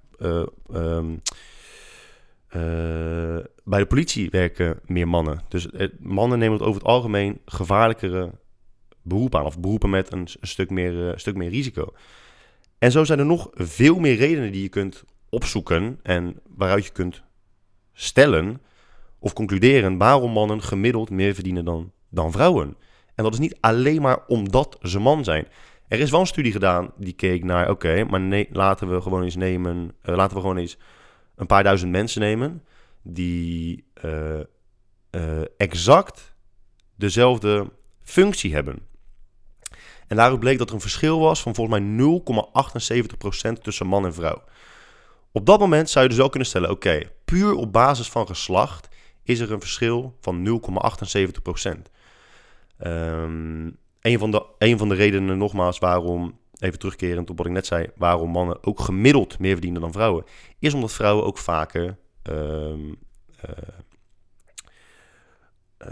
uh, bij de politie werken meer mannen. Dus mannen nemen het over het algemeen gevaarlijkere beroepen aan. Of beroepen met een, een stuk, meer, uh, stuk meer risico. En zo zijn er nog veel meer redenen die je kunt opzoeken. En waaruit je kunt stellen of concluderen waarom mannen gemiddeld meer verdienen dan, dan vrouwen. En dat is niet alleen maar omdat ze man zijn. Er is wel een studie gedaan die keek naar, oké, maar nee, laten we gewoon eens nemen, uh, laten we gewoon eens een paar duizend mensen nemen die uh, uh, exact dezelfde functie hebben. En daaruit bleek dat er een verschil was van volgens mij 0,78% tussen man en vrouw. Op dat moment zou je dus wel kunnen stellen: oké, puur op basis van geslacht is er een verschil van 0,78%. Um, een, van de, een van de redenen, nogmaals, waarom even terugkerend op wat ik net zei, waarom mannen ook gemiddeld meer verdienen dan vrouwen, is omdat vrouwen ook vaker um, uh,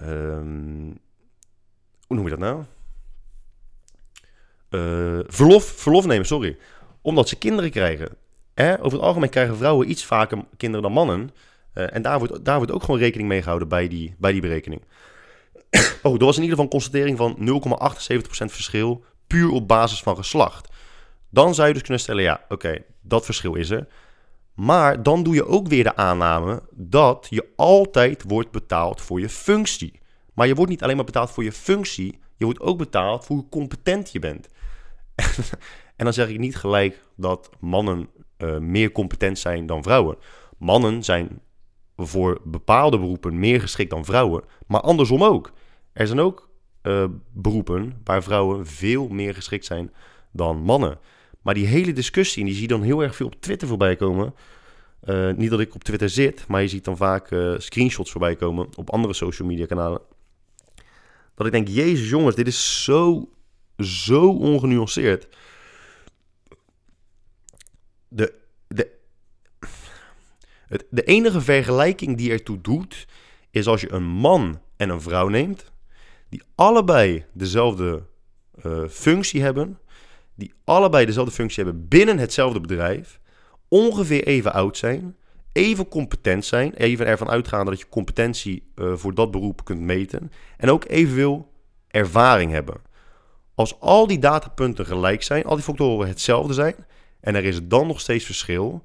um, hoe noem je dat nou? Uh, verlof, verlof nemen, sorry. Omdat ze kinderen krijgen. Over het algemeen krijgen vrouwen iets vaker kinderen dan mannen. Uh, en daar wordt, daar wordt ook gewoon rekening mee gehouden bij die, bij die berekening. oh, er was in ieder geval een constatering van 0,78% verschil puur op basis van geslacht. Dan zou je dus kunnen stellen, ja, oké, dat verschil is er. Maar dan doe je ook weer de aanname dat je altijd wordt betaald voor je functie. Maar je wordt niet alleen maar betaald voor je functie, je wordt ook betaald voor hoe competent je bent. en dan zeg ik niet gelijk dat mannen uh, meer competent zijn dan vrouwen. Mannen zijn voor bepaalde beroepen meer geschikt dan vrouwen, maar andersom ook. Er zijn ook uh, beroepen waar vrouwen veel meer geschikt zijn dan mannen. Maar die hele discussie, en die zie je dan heel erg veel op Twitter voorbij komen. Uh, niet dat ik op Twitter zit, maar je ziet dan vaak screenshots voorbij komen op andere social media kanalen. Dat ik denk, jezus jongens, dit is zo, zo ongenuanceerd. De, de, het, de enige vergelijking die ertoe doet, is als je een man en een vrouw neemt, die allebei dezelfde uh, functie hebben, die allebei dezelfde functie hebben binnen hetzelfde bedrijf, ongeveer even oud zijn, even competent zijn, even ervan uitgaande dat je competentie uh, voor dat beroep kunt meten, en ook evenveel ervaring hebben. Als al die datapunten gelijk zijn, al die factoren hetzelfde zijn, en er is dan nog steeds verschil,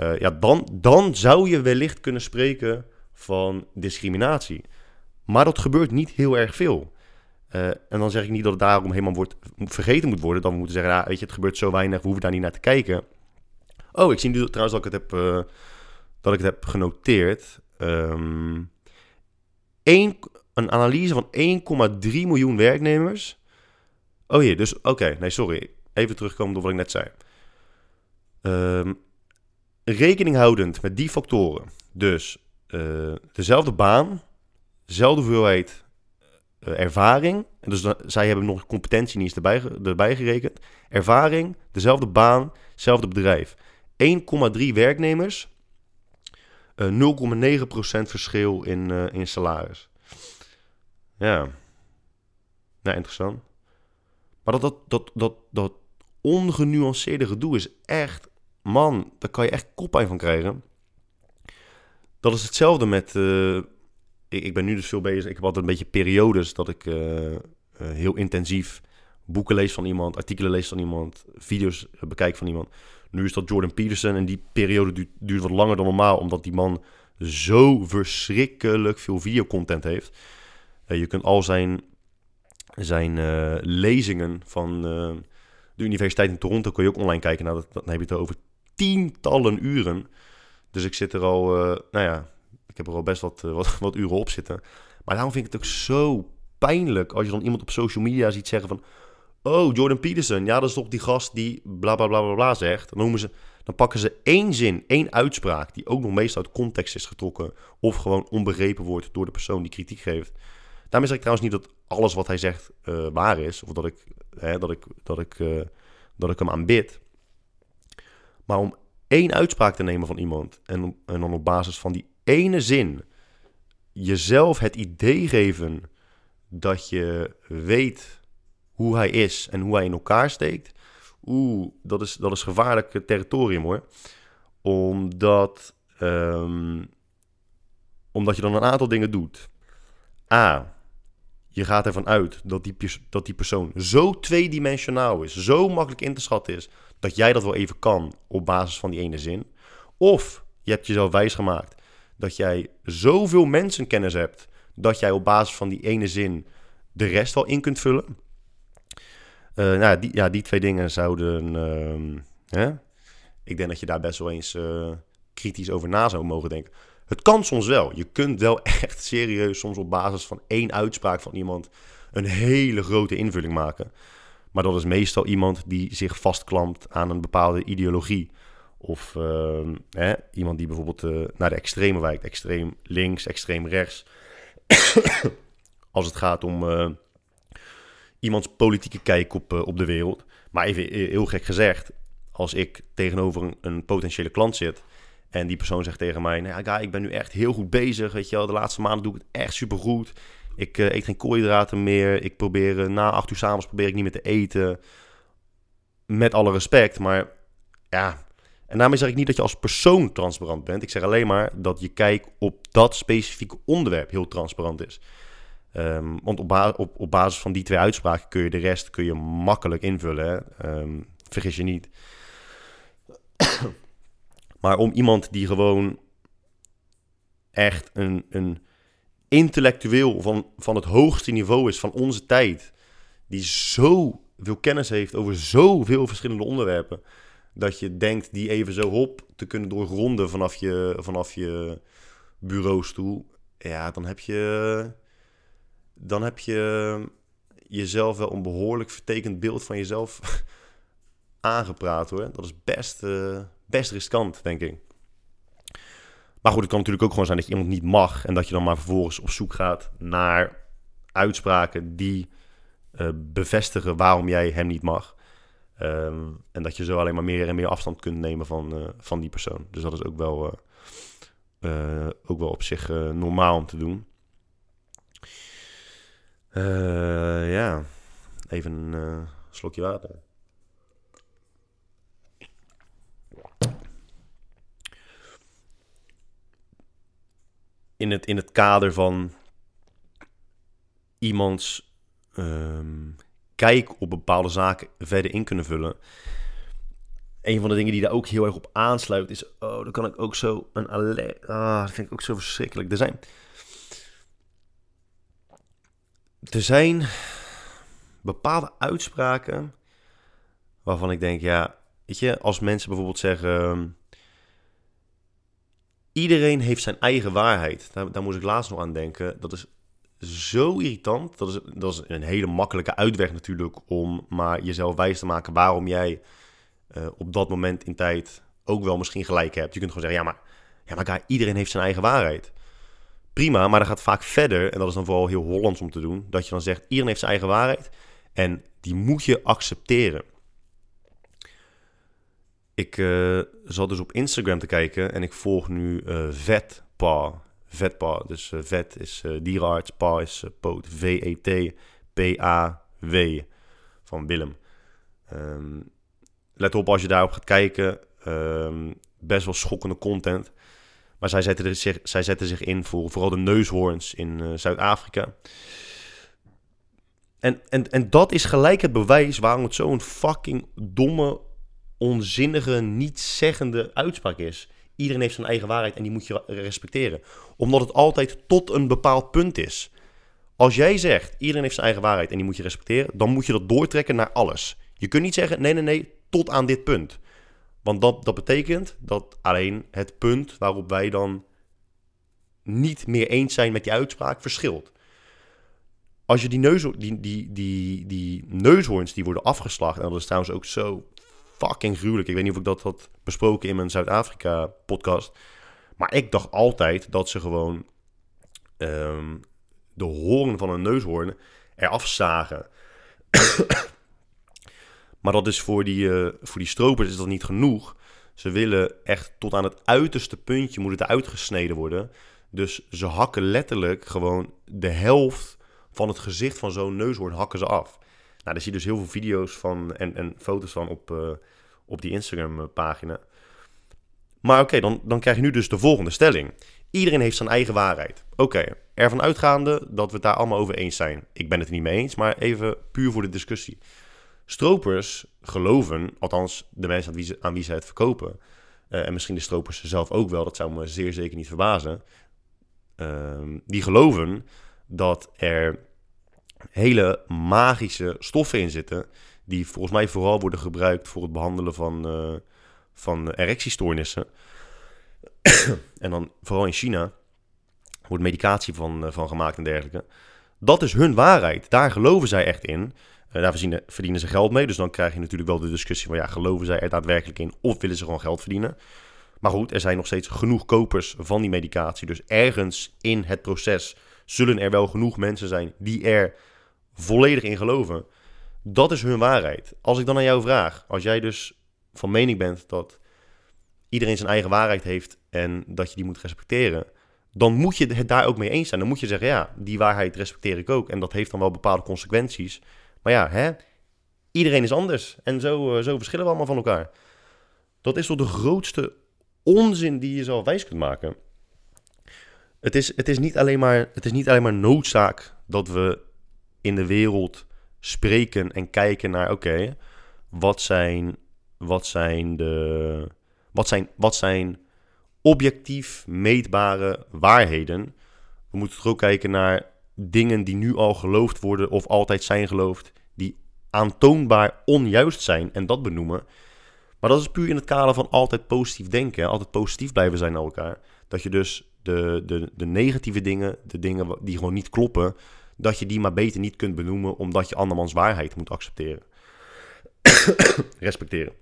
uh, ja, dan, dan zou je wellicht kunnen spreken van discriminatie. Maar dat gebeurt niet heel erg veel. Uh, en dan zeg ik niet dat het daarom helemaal wordt, vergeten moet worden. Dan we moeten zeggen, ja, weet je, het gebeurt zo weinig, we hoeven daar niet naar te kijken. Oh, ik zie nu trouwens dat ik het heb, uh, dat ik het heb genoteerd. Een, een analyse van 1,3 miljoen werknemers. Oh hier, dus oké, nee, sorry. Even terugkomen op wat ik net zei. Um, rekening houdend met die factoren, dus uh, dezelfde baan, dezelfde hoeveelheid uh, ervaring, en dus zij hebben nog competentie niet erbij, gerekend, ervaring, dezelfde baan, hetzelfde bedrijf. 1,3 werknemers, uh, 0,9% verschil in, in salaris. Ja, nou interessant. Maar dat, dat, dat, dat, dat ongenuanceerde gedoe is echt man, daar kan je echt koppijn van krijgen. Dat is hetzelfde met. Uh, ik, ik, ben nu dus veel bezig. Ik heb altijd een beetje periodes dat ik uh, uh, heel intensief boeken lees van iemand, artikelen lees van iemand, video's bekijk van iemand. Nu is dat Jordan Peterson en die periode duurt, duurt wat langer dan normaal, omdat die man zo verschrikkelijk veel videocontent heeft. je kunt al zijn, zijn lezingen van de Universiteit in Toronto kun je ook online kijken. Nou, dat, dan heb je het over tientallen uren. Dus ik zit er al, uh, nou ja, ik heb er al best wat, uh, wat, wat, uren op zitten. Maar daarom vind ik het ook zo pijnlijk als je dan iemand op social media ziet zeggen van... Oh, Jordan Peterson, ja, dat is toch die gast die bla bla bla bla, zegt. Dan, noemen ze, dan pakken ze één zin, één uitspraak, die ook nog meestal uit context is getrokken. Of gewoon onbegrepen wordt door de persoon die kritiek geeft. Daarmee zeg ik trouwens niet dat alles wat hij zegt uh, waar is. Of dat ik, hè, dat ik, dat ik, dat ik hem aanbid. Maar om één uitspraak te nemen van iemand en, en dan op basis van die ene zin jezelf het idee geven dat je weet hoe hij is en hoe hij in elkaar steekt. Oeh, dat is, dat is gevaarlijk territorium hoor. Omdat, um, omdat je dan een aantal dingen doet. A, je gaat ervan uit dat die, dat die persoon zo tweedimensionaal is, zo makkelijk in te schatten is, dat jij dat wel even kan op basis van die ene zin. Of je hebt jezelf wijsgemaakt dat jij zoveel mensenkennis hebt dat jij op basis van die ene zin de rest wel in kunt vullen. Uh, nou, die, ja, die twee dingen zouden. Uh, hè? Ik denk dat je daar best wel eens uh, kritisch over na zou mogen denken. Het kan soms wel. Je kunt wel echt serieus soms op basis van één uitspraak van iemand een hele grote invulling maken. Maar dat is meestal iemand die zich vastklampt aan een bepaalde ideologie. Of uh, hè, iemand die bijvoorbeeld uh, naar de extreme wijkt. Extreem links, extreem rechts. Als het gaat om uh, iemands politieke kijk op, op de wereld. Maar even heel gek gezegd. Als ik tegenover een, een potentiële klant zit. En die persoon zegt tegen mij: nou ja, ik ben nu echt heel goed bezig. Weet je wel, de laatste maanden doe ik het echt supergoed. Ik uh, eet geen koolhydraten meer. Ik probeer uh, na acht uur s'avonds probeer ik niet meer te eten. Met alle respect, maar ja. En daarmee zeg ik niet dat je als persoon transparant bent. Ik zeg alleen maar dat je kijk op dat specifieke onderwerp heel transparant is. Um, want op, op, basis van die twee uitspraken kun je de rest kun je makkelijk invullen. Um, vergis je niet. maar om iemand die gewoon echt een, een intellectueel van, van het hoogste niveau is van onze tijd. Die zoveel kennis heeft over zoveel verschillende onderwerpen. Dat je denkt die even zo hop te kunnen doorgronden vanaf je, vanaf je bureaustoel. Ja, dan heb je. Dan heb je jezelf wel een behoorlijk vertekend beeld van jezelf aangepraat hoor. Dat is best, uh, best riskant, denk ik. Maar goed, het kan natuurlijk ook gewoon zijn dat je iemand niet mag. En dat je dan maar vervolgens op zoek gaat naar uitspraken die uh, bevestigen waarom jij hem niet mag. Um, en dat je zo alleen maar meer en meer afstand kunt nemen van, uh, van die persoon. Dus dat is ook wel, uh, ook wel op zich normaal om te doen. Ja, even een slokje water. In het, in het kader van iemands um, kijk op bepaalde zaken verder in kunnen vullen. Een van de dingen die daar ook heel erg op aansluit is... Oh, dan kan ik ook zo een alert... Ah, dat vind ik ook zo verschrikkelijk. Er zijn... Er zijn bepaalde uitspraken waarvan ik denk, ja, weet je, als mensen bijvoorbeeld zeggen, ehm, iedereen heeft zijn eigen waarheid. Daar, daar moest ik laatst nog aan denken. Dat is zo irritant. Dat is, dat is een hele makkelijke uitweg natuurlijk om maar jezelf wijs te maken waarom jij uh, op dat moment in tijd ook wel misschien gelijk hebt. Je kunt gewoon zeggen, ja, maar, ja, maar iedereen heeft zijn eigen waarheid. Prima, maar dat gaat vaak verder, en dat is dan vooral heel Hollands om te doen, dat je dan zegt, iedereen heeft zijn eigen waarheid en die moet je accepteren. Ik uh, zat dus op Instagram te kijken en ik volg nu uh, Vetpa. Vetpa, dus uh, Vet is dierenarts, Pa is poot. V-E-T-P-A-W van Willem. Um, let op als je daarop gaat kijken. Um, best wel schokkende content. Maar zij zetten, zich, zij zetten zich in voor vooral de neushoorns in Zuid-Afrika. En, en, en dat is gelijk het bewijs waarom het zo'n fucking domme, onzinnige, nietszeggende uitspraak is. Iedereen heeft zijn eigen waarheid en die moet je respecteren. Omdat het altijd tot een bepaald punt is. Als jij zegt, iedereen heeft zijn eigen waarheid en die moet je respecteren, dan moet je dat doortrekken naar alles. Je kunt niet zeggen, nee, nee, nee, tot aan dit punt. Want dat, dat betekent dat alleen het punt waarop wij dan niet meer eens zijn met die uitspraak verschilt. Als je die, neus, die, die, die, die neushoorns die worden afgeslacht, en dat is trouwens ook zo fucking gruwelijk. Ik weet niet of ik dat had besproken in mijn Zuid-Afrika podcast. Maar ik dacht altijd dat ze gewoon um, de hoorn van een neushoorn eraf zagen. Maar dat is voor die, uh, voor die stropers is dat niet genoeg. Ze willen echt tot aan het uiterste puntje moet het uitgesneden worden. Dus ze hakken letterlijk gewoon de helft van het gezicht van zo'n neushoorn hakken ze af. Nou, daar zie je dus heel veel video's van en, en foto's van op, uh, op die Instagram pagina. Maar oké, dan, dan krijg je nu dus de volgende stelling. Iedereen heeft zijn eigen waarheid. Oké, ervan uitgaande dat we het daar allemaal over eens zijn. Ik ben het er niet mee eens, maar even puur voor de discussie. Stropers geloven, althans de mensen aan wie ze, aan wie ze het verkopen, uh, en misschien de stropers zelf ook wel, dat zou me zeer zeker niet verbazen, uh, die geloven dat er hele magische stoffen in zitten, die volgens mij vooral worden gebruikt voor het behandelen van, uh, van erectiestoornissen. en dan vooral in China wordt medicatie van, eh, van gemaakt en dergelijke. Dat is hun waarheid. Daar geloven zij echt in. Uh, daar verdienen, verdienen, ze geld mee. Dus dan krijg je natuurlijk wel de discussie van ja, geloven zij er daadwerkelijk in of willen ze gewoon geld verdienen? Maar goed, er zijn nog steeds genoeg kopers van die medicatie. Dus ergens in het proces zullen er wel genoeg mensen zijn die er volledig in geloven. Dat is hun waarheid. Als ik dan aan jou vraag, als jij dus van mening bent dat iedereen zijn eigen waarheid heeft en dat je die moet respecteren, dan moet je het daar ook mee eens zijn. Dan moet je zeggen, ja, die waarheid respecteer ik ook. En dat heeft dan wel bepaalde consequenties. Maar ja, hè? iedereen is anders. En zo, uh, zo verschillen we allemaal van elkaar. Dat is toch de grootste onzin die je zo wijs kunt maken. Het is, het, is niet alleen maar, het is niet alleen maar noodzaak dat we in de wereld spreken en kijken naar: oké, wat zijn, wat zijn de. Wat zijn, wat zijn objectief meetbare waarheden? We moeten toch ook kijken naar dingen die nu al geloofd worden of altijd zijn geloofd, die aantoonbaar onjuist zijn en dat benoemen. Maar dat is puur in het kader van altijd positief denken, altijd positief blijven zijn naar elkaar. Dat je dus de, de, de negatieve dingen, de dingen die gewoon niet kloppen, dat je die maar beter niet kunt benoemen, omdat je andermans waarheid moet accepteren. Respecteren.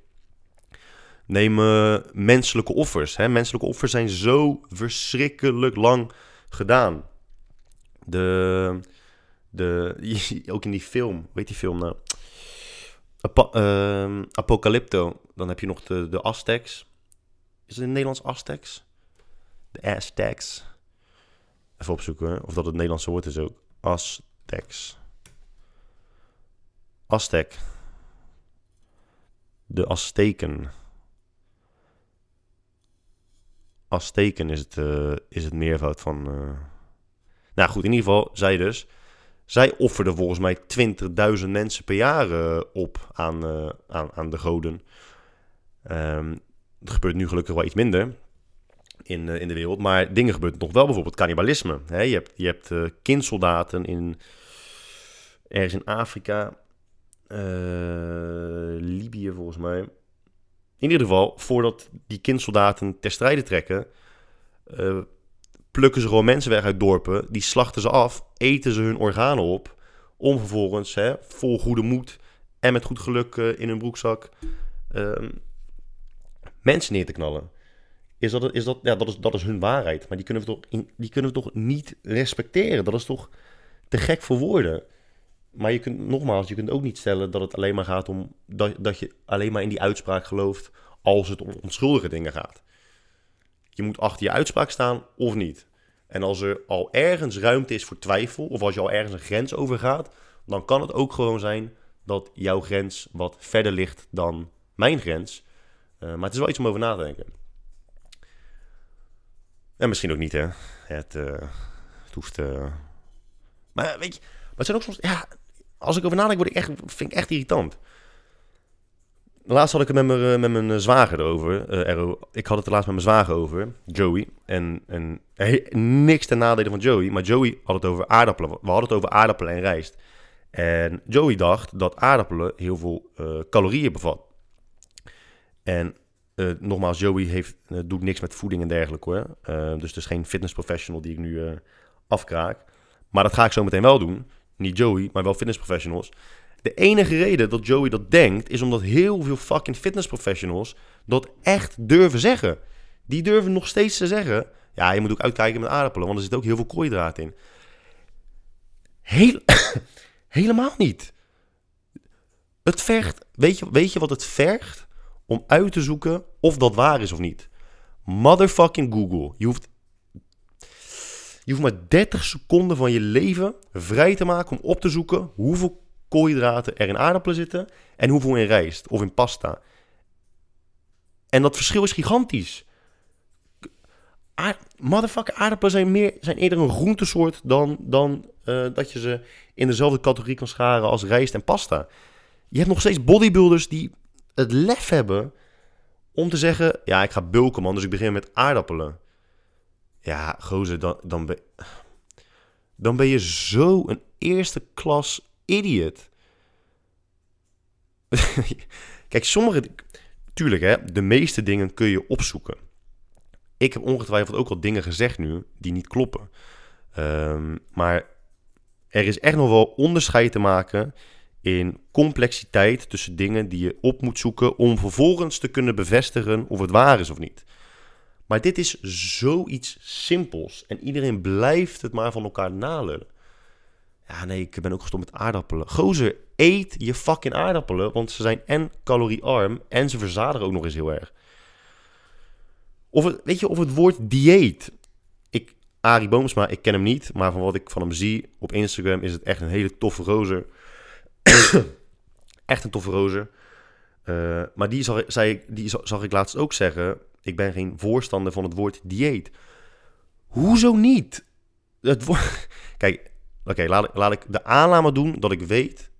Neem uh, menselijke offers. Hè? Menselijke offers zijn zo verschrikkelijk lang gedaan. De, de, ook in die film, weet die film nou? Uh, Apocalypto. Dan heb je nog de, de Aztecs. Is het in het Nederlands Aztecs? De Aztecs. Even opzoeken of dat het Nederlandse woord is ook. Aztecs. Aztec. De Azteken. Azteken is het, uh, is het meervoud van. Uh... Nou goed, in ieder geval, zij dus. Zij offerden volgens mij 20.000 mensen per jaar uh, op aan, aan, aan de goden. Um, het gebeurt nu gelukkig wel iets minder in, in de wereld. Maar dingen gebeuren nog wel, bijvoorbeeld cannibalisme. Je hebt, je hebt kindsoldaten in, ergens in Afrika. Libië volgens mij in ieder geval, voordat die kindsoldaten ter strijde trekken, plukken ze gewoon mensen weg uit dorpen. Die slachten ze af, eten ze hun organen op. Om vervolgens, vol goede moed en met goed geluk in hun broekzak, uh, mensen neer te knallen. Is dat, is dat, ja, dat, is, dat is hun waarheid. Maar die kunnen, we toch, die kunnen we toch niet respecteren? Dat is toch te gek voor woorden? Maar je kunt, nogmaals, je kunt ook niet stellen dat het alleen maar gaat om dat, dat je alleen maar in die uitspraak gelooft als het om onschuldige dingen gaat. Je moet achter je uitspraak staan of niet. En als er al ergens ruimte is voor twijfel, of als je al ergens een grens overgaat, dan kan het ook gewoon zijn dat jouw grens wat verder ligt dan mijn grens. Uh, maar het is wel iets om over na te denken. En misschien ook niet, hè. Het, uh, het hoeft... Uh... Maar weet je, maar het zijn ook soms... Ja, als ik over nadenk, word ik echt, vind ik echt irritant. Laatst had ik het met mijn, eh, met mijn eh, zwager erover. Uh, ik had het er laatst met mijn zwager over, Joey. En, en niks ten nadele van Joey, maar Joey had het over aardappelen. We hadden het over aardappelen en rijst. En Joey dacht dat aardappelen heel veel calorieën bevat. En nogmaals, Joey heeft, doet niks met voeding en dergelijke hoor. dus het is geen fitnessprofessional die ik nu afkraak. Maar dat ga ik zo meteen wel doen. Niet Joey, maar wel fitnessprofessionals. De enige reden dat Joey dat denkt, is omdat heel veel fucking fitnessprofessionals dat echt durven zeggen. Die durven nog steeds te zeggen, ja, je moet ook uitkijken met aardappelen, want er zit ook heel veel koolhydraten in. Heel, helemaal niet. Het vergt, weet je, weet je wat het vergt? Om uit te zoeken of dat waar is of niet. Motherfucking Google. Je hoeft je hoeft maar 30 seconden van je leven vrij te maken om op te zoeken hoeveel koolhydraten er in aardappelen zitten en hoeveel in rijst of in pasta. En dat verschil is gigantisch. Motherfucker, aardappelen zijn, meer, zijn eerder een groentesoort dan, dan uh, dat je ze in dezelfde categorie kan scharen als rijst en pasta. Je hebt nog steeds bodybuilders die het lef hebben om te zeggen: Ja, ik ga bulken, man, dus ik begin met aardappelen. Ja, gozer, dan, dan, ben, dan ben je zo een eerste klas idiot. Kijk, sommige... Tuurlijk, hè, de meeste dingen kun je opzoeken. Ik heb ongetwijfeld ook al dingen gezegd nu die niet kloppen. Um, maar er is echt nog wel onderscheid te maken in complexiteit tussen dingen die je op moet zoeken om vervolgens te kunnen bevestigen of het waar is of niet. Maar dit is zoiets simpels en iedereen blijft het maar van elkaar nalullen. Ja, nee, ik ben ook gestopt met aardappelen. Gozer, eet je fucking aardappelen, want ze zijn en caloriearm en ze verzadigen ook nog eens heel erg. Of het, weet je, of het woord dieet. Ik, Arie Boomsma, ik ken hem niet, maar van wat ik van hem zie op Instagram is het echt een hele toffe rozer. echt een toffe rozer. Uh, maar die, zag, zei, die zag ik laatst ook zeggen, ik ben geen voorstander van het woord dieet. Hoezo niet? Het kijk, Oké, laat, laat ik de aanname doen dat ik weet.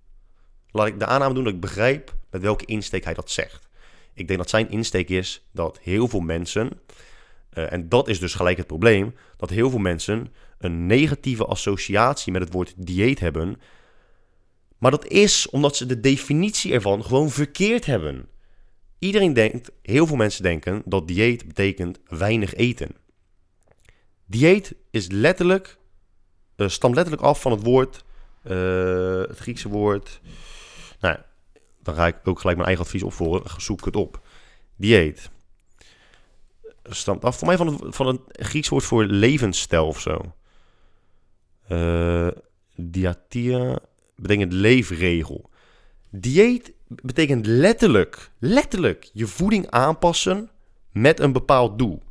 Laat ik de aanname doen dat ik begrijp met welke insteek hij dat zegt. Ik denk dat zijn insteek is dat heel veel mensen. Uh, en dat is dus gelijk het probleem. Dat heel veel mensen een negatieve associatie met het woord dieet hebben. Maar dat is omdat ze de definitie ervan gewoon verkeerd hebben. Iedereen denkt, heel veel mensen denken dat dieet betekent weinig eten. Dieet is letterlijk uh, stamt letterlijk af van het woord, uh, het Griekse woord. Nou, dan ga ik ook gelijk mijn eigen advies opvolgen. Zoek het op. Dieet. Stamt af voor mij van het, van Grieks woord voor levensstijl of zo. Uh, diatia betekent leefregel. Dieet betekent letterlijk, letterlijk je voeding aanpassen met een bepaald doel.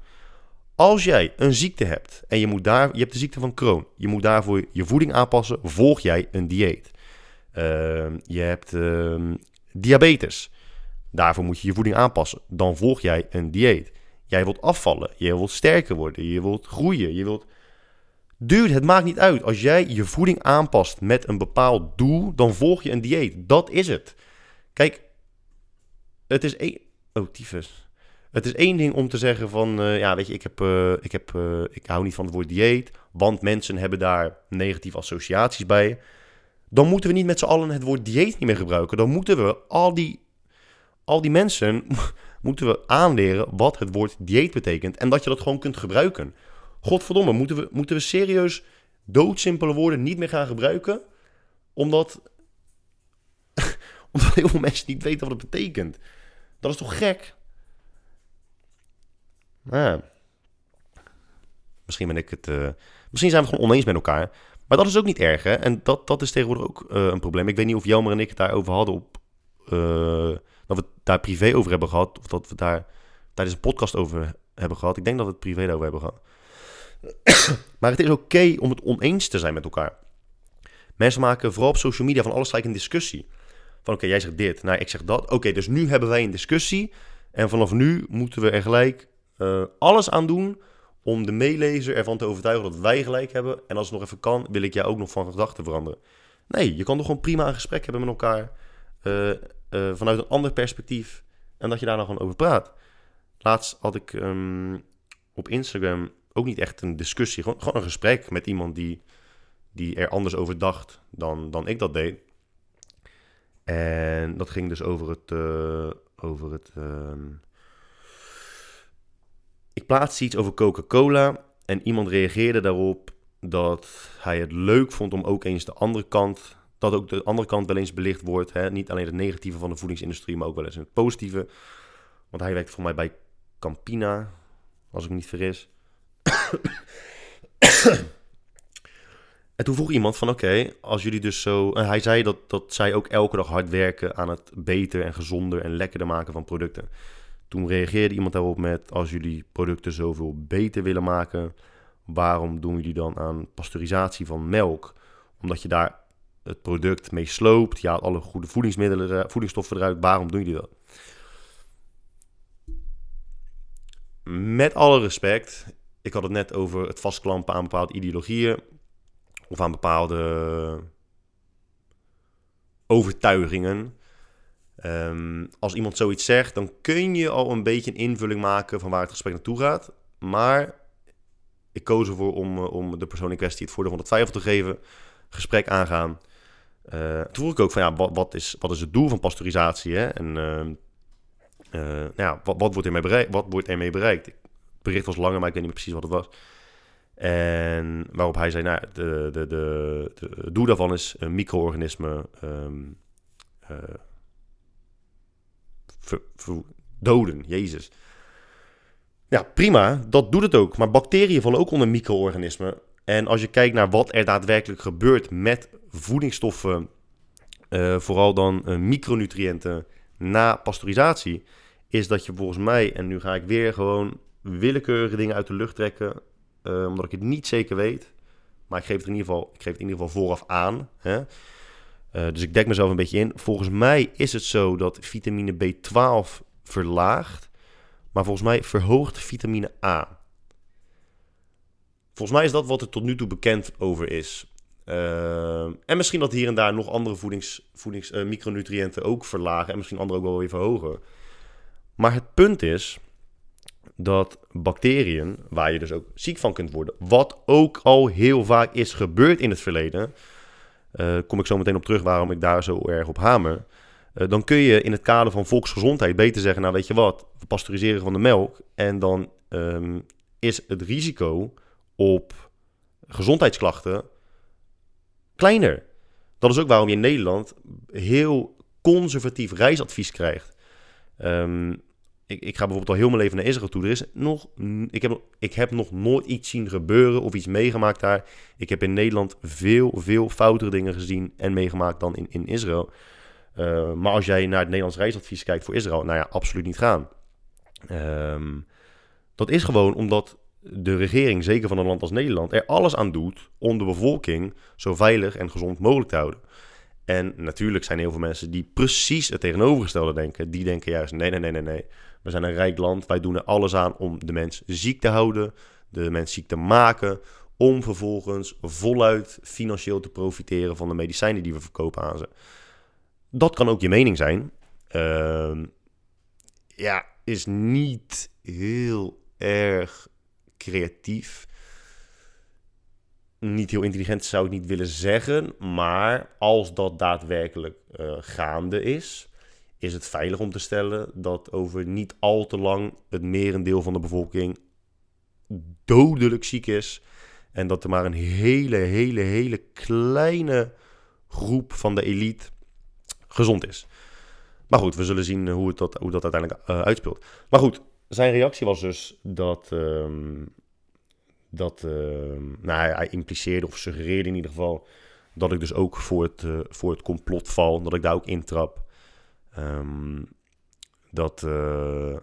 Als jij een ziekte hebt en je, moet daar, je hebt de ziekte van Crohn, je moet daarvoor je voeding aanpassen, volg jij een dieet. Ehm, je hebt ehm, diabetes, daarvoor moet je je voeding aanpassen. Dan volg jij een dieet. Jij wilt afvallen, je wilt sterker worden, je wilt groeien, je wilt... Dude, het maakt niet uit. Als jij je voeding aanpast met een bepaald doel, dan volg je een dieet. Dat is het. Kijk, het is één... Oh. Het is één ding om te zeggen van, uh, ja, weet je, ik, heb, uh, ik, heb, uh, ik hou niet van het woord dieet, want mensen hebben daar negatieve associaties bij. Dan moeten we niet met z'n allen het woord dieet niet meer gebruiken. Dan moeten we al die, al die mensen moeten we aanleren wat het woord dieet betekent en dat je dat gewoon kunt gebruiken. Godverdomme, moeten we, moeten we serieus doodsimpele woorden niet meer gaan gebruiken? Omdat, omdat heel veel mensen niet weten wat het betekent. Dat is toch gek? Nou, misschien ben ik het. Uh, misschien zijn we gewoon oneens met elkaar. Maar dat is ook niet erg, hè? En dat, dat is tegenwoordig ook uh, een probleem. Ik weet niet of Jelmer en ik het daarover hadden op. Uh, dat we het daar privé over hebben gehad. Of dat we daar tijdens een podcast over hebben gehad. Ik denk dat we het privé daarover hebben gehad. maar het is oké om het oneens te zijn met elkaar. Mensen maken vooral op social media van alles gelijk een discussie. Van oké, jij zegt dit, nou ik zeg dat. Oké, dus nu hebben wij een discussie. En vanaf nu moeten we er gelijk uh, alles aan doen om de meelezer ervan te overtuigen dat wij gelijk hebben. En als het nog even kan, wil ik jou ook nog van gedachten veranderen. Nee, je kan toch gewoon prima een gesprek hebben met elkaar. Uh, uh, vanuit een ander perspectief. En dat je daar dan gewoon over praat. Laatst had ik um, op Instagram ook niet echt een discussie. Gewoon, gewoon een gesprek met iemand die, die er anders over dacht dan, dan ik dat deed. En dat ging dus over het. Uh, over het uh, ik plaatste iets over Coca-Cola en iemand reageerde daarop dat hij het leuk vond om ook eens de andere kant, dat ook de andere kant wel eens belicht wordt. Hè? Niet alleen het negatieve van de voedingsindustrie, maar ook wel eens het positieve. Want hij werkt voor mij bij Campina, als ik me niet vergis. en toen vroeg iemand van oké, als jullie dus zo... En hij zei dat, dat zij ook elke dag hard werken aan het beter en gezonder en lekkerder maken van producten. Toen reageerde iemand daarop met: Als jullie producten zoveel beter willen maken, waarom doen jullie dan aan pasteurisatie van melk? Omdat je daar het product mee sloopt, je alle goede voedingsmiddelen, voedingsstoffen eruit. Waarom doen jullie dat? Met alle respect, ik had het net over het vastklampen aan bepaalde ideologieën of aan bepaalde overtuigingen. Um, als iemand zoiets zegt, dan kun je al een beetje een invulling maken van waar het gesprek naartoe gaat. Maar ik koos ervoor om, eh, om de persoon in kwestie het voordeel van de twijfel te geven. Gesprek aangaan. Uh, toen vroeg ik ook van ja, wat, is, wat is het doel van pasteurisatie? Hè? En uh, uh, nou ja, wat, wat, wordt ermee bereikt, wat wordt ermee bereikt? Bericht was langer, maar ik weet niet meer precies wat het was. En waarop hij zei, nou, de, de, de, de, doel daarvan is micro-organismen um, doden. Jezus. Ja, prima, dat doet het ook. Maar bacteriën vallen ook onder micro-organismen. En als je kijkt naar wat er daadwerkelijk gebeurt met voedingsstoffen, uh, vooral dan uh, micronutriënten na pasteurisatie, is dat je volgens mij, en nu ga ik weer gewoon willekeurige dingen uit de lucht trekken, uh, omdat ik het niet zeker weet, maar ik geef het in ieder geval, ik geef het in ieder geval vooraf aan. Hè? Uh, dus ik dek mezelf een beetje in. Volgens mij is het zo dat vitamine B12 verlaagt, maar volgens mij verhoogt vitamine A. Volgens mij is dat wat er tot nu toe bekend over is. Uh, en misschien dat hier en daar nog andere voedings, voedings, micronutriënten ook verlagen en misschien andere ook wel weer verhogen. Maar het punt is dat bacteriën, waar je dus ook ziek van kunt worden, wat ook al heel vaak is gebeurd in het verleden, uh, kom ik zo meteen op terug waarom ik daar zo erg op hamer. Uh, dan kun je in het kader van volksgezondheid beter zeggen, nou weet je wat, we pasteuriseren van de melk. En dan um, is het risico op gezondheidsklachten kleiner. Dat is ook waarom je in Nederland heel conservatief reisadvies krijgt. Um, ik, ik, ga bijvoorbeeld al heel mijn leven naar Israël toe. Er is nog, ik, heb, ik heb nog nooit iets zien gebeuren of iets meegemaakt daar. Ik heb in Nederland veel, veel foutere dingen gezien en meegemaakt dan in, in Israël. Uh, maar als jij naar het Nederlands reisadvies kijkt voor Israël, nou ja, absoluut niet gaan. Um, dat is gewoon omdat de regering, zeker van een land als Nederland, er alles aan doet om de bevolking zo veilig en gezond mogelijk te houden. En natuurlijk zijn er heel veel mensen die precies het tegenovergestelde denken. Die denken juist: nee, nee, nee, nee, nee. We zijn een rijk land. Wij doen er alles aan om de mens ziek te houden, de mens ziek te maken. Om vervolgens voluit financieel te profiteren van de medicijnen die we verkopen aan ze. Dat kan ook je mening zijn. Ehm, ja, is niet heel erg creatief. Niet heel intelligent zou ik niet willen zeggen. Maar als dat daadwerkelijk uh, gaande is, is het veilig om te stellen dat over niet al te lang het merendeel van de bevolking dodelijk ziek is. En dat er maar een hele, hele, hele kleine groep van de elite gezond is. Maar goed, we zullen zien hoe, het dat, hoe dat uiteindelijk uh, uitspeelt. Maar goed, zijn reactie was dus dat. Um, dat uh, nou, hij impliceerde of suggereerde in ieder geval. dat ik dus ook voor het, uh, voor het complot val. Dat ik daar ook intrap. Um, dat. Uh,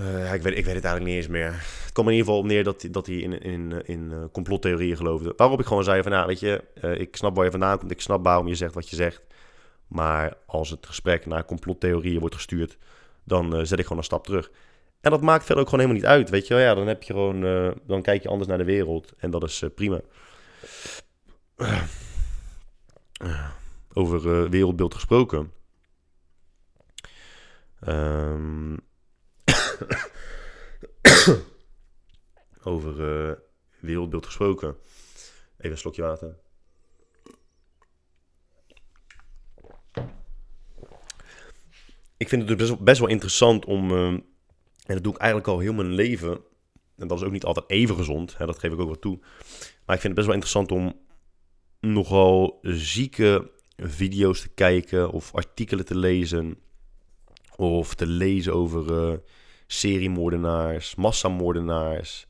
uh, ik, weet, ik weet het eigenlijk niet eens meer. Het kwam in ieder geval op neer dat, dat hij in, in, in uh, complottheorieën geloofde. Waarop ik gewoon zei van, nou weet je, ik snap waar je vandaan komt. Ik snap waarom je zegt wat je zegt. Maar als het gesprek naar complottheorieën wordt gestuurd, dan zet ik gewoon een stap terug. En dat maakt verder ook gewoon helemaal niet uit, weet je. Ja, dan heb je gewoon, dan kijk je anders naar de wereld. En dat is prima. Over wereldbeeld gesproken. Um, Over uh, wereldbeeld gesproken. Even een slokje water. Ik vind het dus best, wel interessant om, uh, en dat doe ik eigenlijk al heel mijn leven, en dat is ook niet altijd even gezond, hè, dat geef ik ook wel toe. Maar ik vind het best wel interessant om nogal zieke video's te kijken of artikelen te lezen. Of te lezen over uh, seriemoordenaars, massamoordenaars.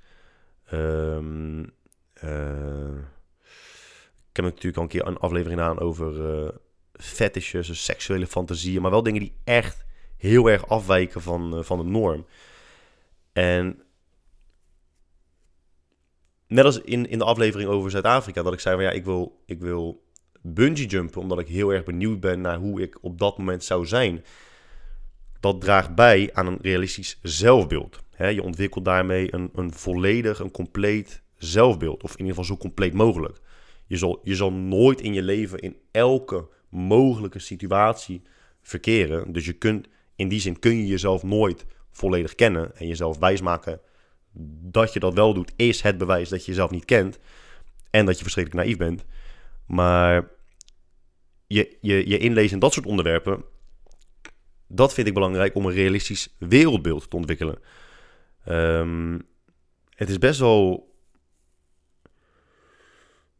Um, ik heb natuurlijk al een keer een aflevering aan over uh, fetishes, seksuele fantasieën, maar wel dingen die echt heel erg afwijken van, van de norm. En net als in, in de aflevering over Zuid-Afrika, dat ik zei van ja, ik wil, ik wil bungee jumpen, omdat ik heel erg benieuwd ben naar hoe ik op dat moment zou zijn dat draagt bij aan een realistisch zelfbeeld. je ontwikkelt daarmee een, een volledig, een compleet zelfbeeld. Of in ieder geval zo compleet mogelijk. Je zal, je zal nooit in je leven in elke mogelijke situatie verkeren. Dus je kunt, in die zin kun je jezelf nooit volledig kennen en jezelf wijsmaken dat je dat wel doet, is het bewijs dat je jezelf niet kent en dat je verschrikkelijk naïef bent. Maar je, je, je inlezen in dat soort onderwerpen dat vind ik belangrijk om een realistisch wereldbeeld te ontwikkelen. Um, het is best wel.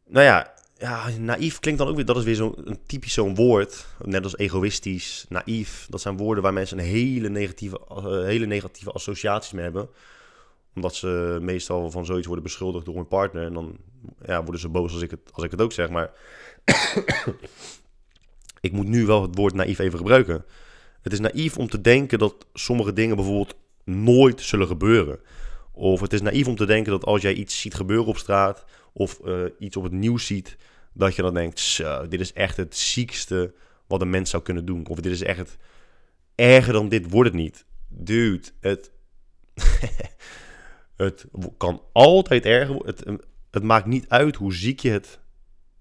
Nou ja, ja, naïef klinkt dan ook weer. Dat is weer zo'n typisch zo'n woord. Net als egoïstisch, naïef. Dat zijn woorden waar mensen een hele negatieve, uh, hele negatieve associaties mee hebben. Omdat ze meestal van zoiets worden beschuldigd door hun partner. En dan ja, worden ze boos als ik het, als ik het ook zeg. Maar ik moet nu wel het woord naïef even gebruiken. Het is naïef om te denken dat sommige dingen bijvoorbeeld nooit zullen gebeuren. Of het is naïef om te denken dat als jij iets ziet gebeuren op straat of uh, iets op het nieuws ziet, dat je dan denkt: dit is echt het ziekste wat een mens zou kunnen doen. Of dit is echt erger dan dit wordt het niet. Dude, het, het kan altijd erger worden. Het, het maakt niet uit hoe ziek je het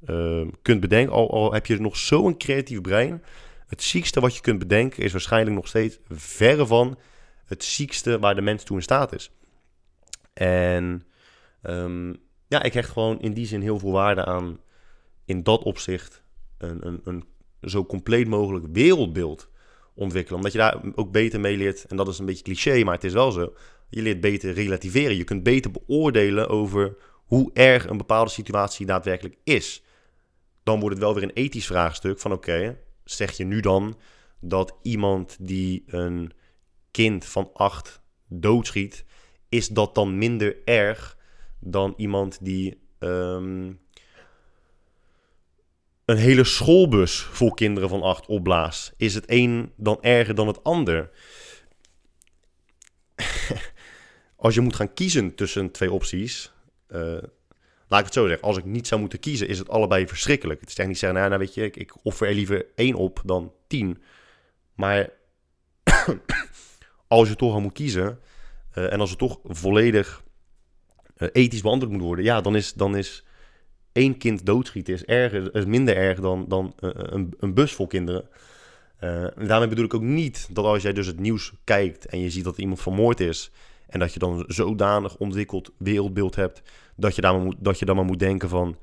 uh, kunt bedenken. Al, al heb je nog zo'n creatief brein het ziekste wat je kunt bedenken is waarschijnlijk nog steeds verre van het ziekste waar de mens toe in staat is. En um, ja, ik hecht gewoon in die zin heel veel waarde aan in dat opzicht een, een, een zo compleet mogelijk wereldbeeld ontwikkelen. Omdat je daar ook beter mee leert, en dat is een beetje cliché, maar het is wel zo. Je leert beter relativeren. Je kunt beter beoordelen over hoe erg een bepaalde situatie daadwerkelijk is. Dan wordt het wel weer een ethisch vraagstuk van oké, zeg je nu dan dat iemand die een kind van acht doodschiet, is dat dan minder erg dan iemand die um, een hele schoolbus vol kinderen van acht opblaast? Is het een dan erger dan het ander? als je moet gaan kiezen tussen twee opties, uh, laat ik het zo zeggen, als ik niet zou moeten kiezen, is het allebei verschrikkelijk. Het is echt niet zeggen, nou, nou weet je, ik, ik offer er liever één op dan tien. Maar als je toch al moet kiezen, uh, en als het toch volledig uh, ethisch beantwoord moet worden, ja, dan is, dan is één kind doodschieten is, erger, is minder erg dan, dan een, een bus vol kinderen. En daarmee bedoel ik ook niet dat als jij dus het nieuws kijkt en je ziet dat iemand vermoord is, en dat je dan zodanig ontwikkeld wereldbeeld hebt, dat je dan maar moet, dat je dan maar moet denken van,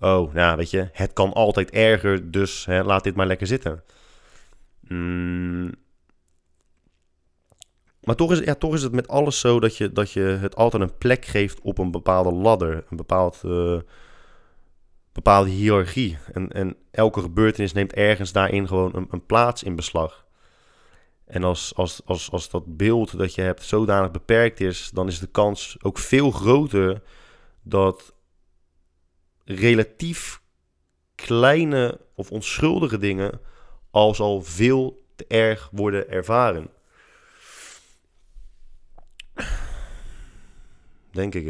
oh, nou weet je, het kan altijd erger, dus hè, laat dit maar lekker zitten. Mm. Maar toch is, ja, toch is het met alles zo dat je, dat je het altijd een plek geeft op een bepaalde ladder, een bepaald... Uh, bepaalde hiërarchie. En, en elke gebeurtenis neemt ergens daarin gewoon een, een plaats in beslag. En als, als, als, als dat beeld dat je hebt zodanig beperkt is, dan is de kans ook veel groter dat relatief kleine of onschuldige dingen als al veel te erg worden ervaren. Denk ik.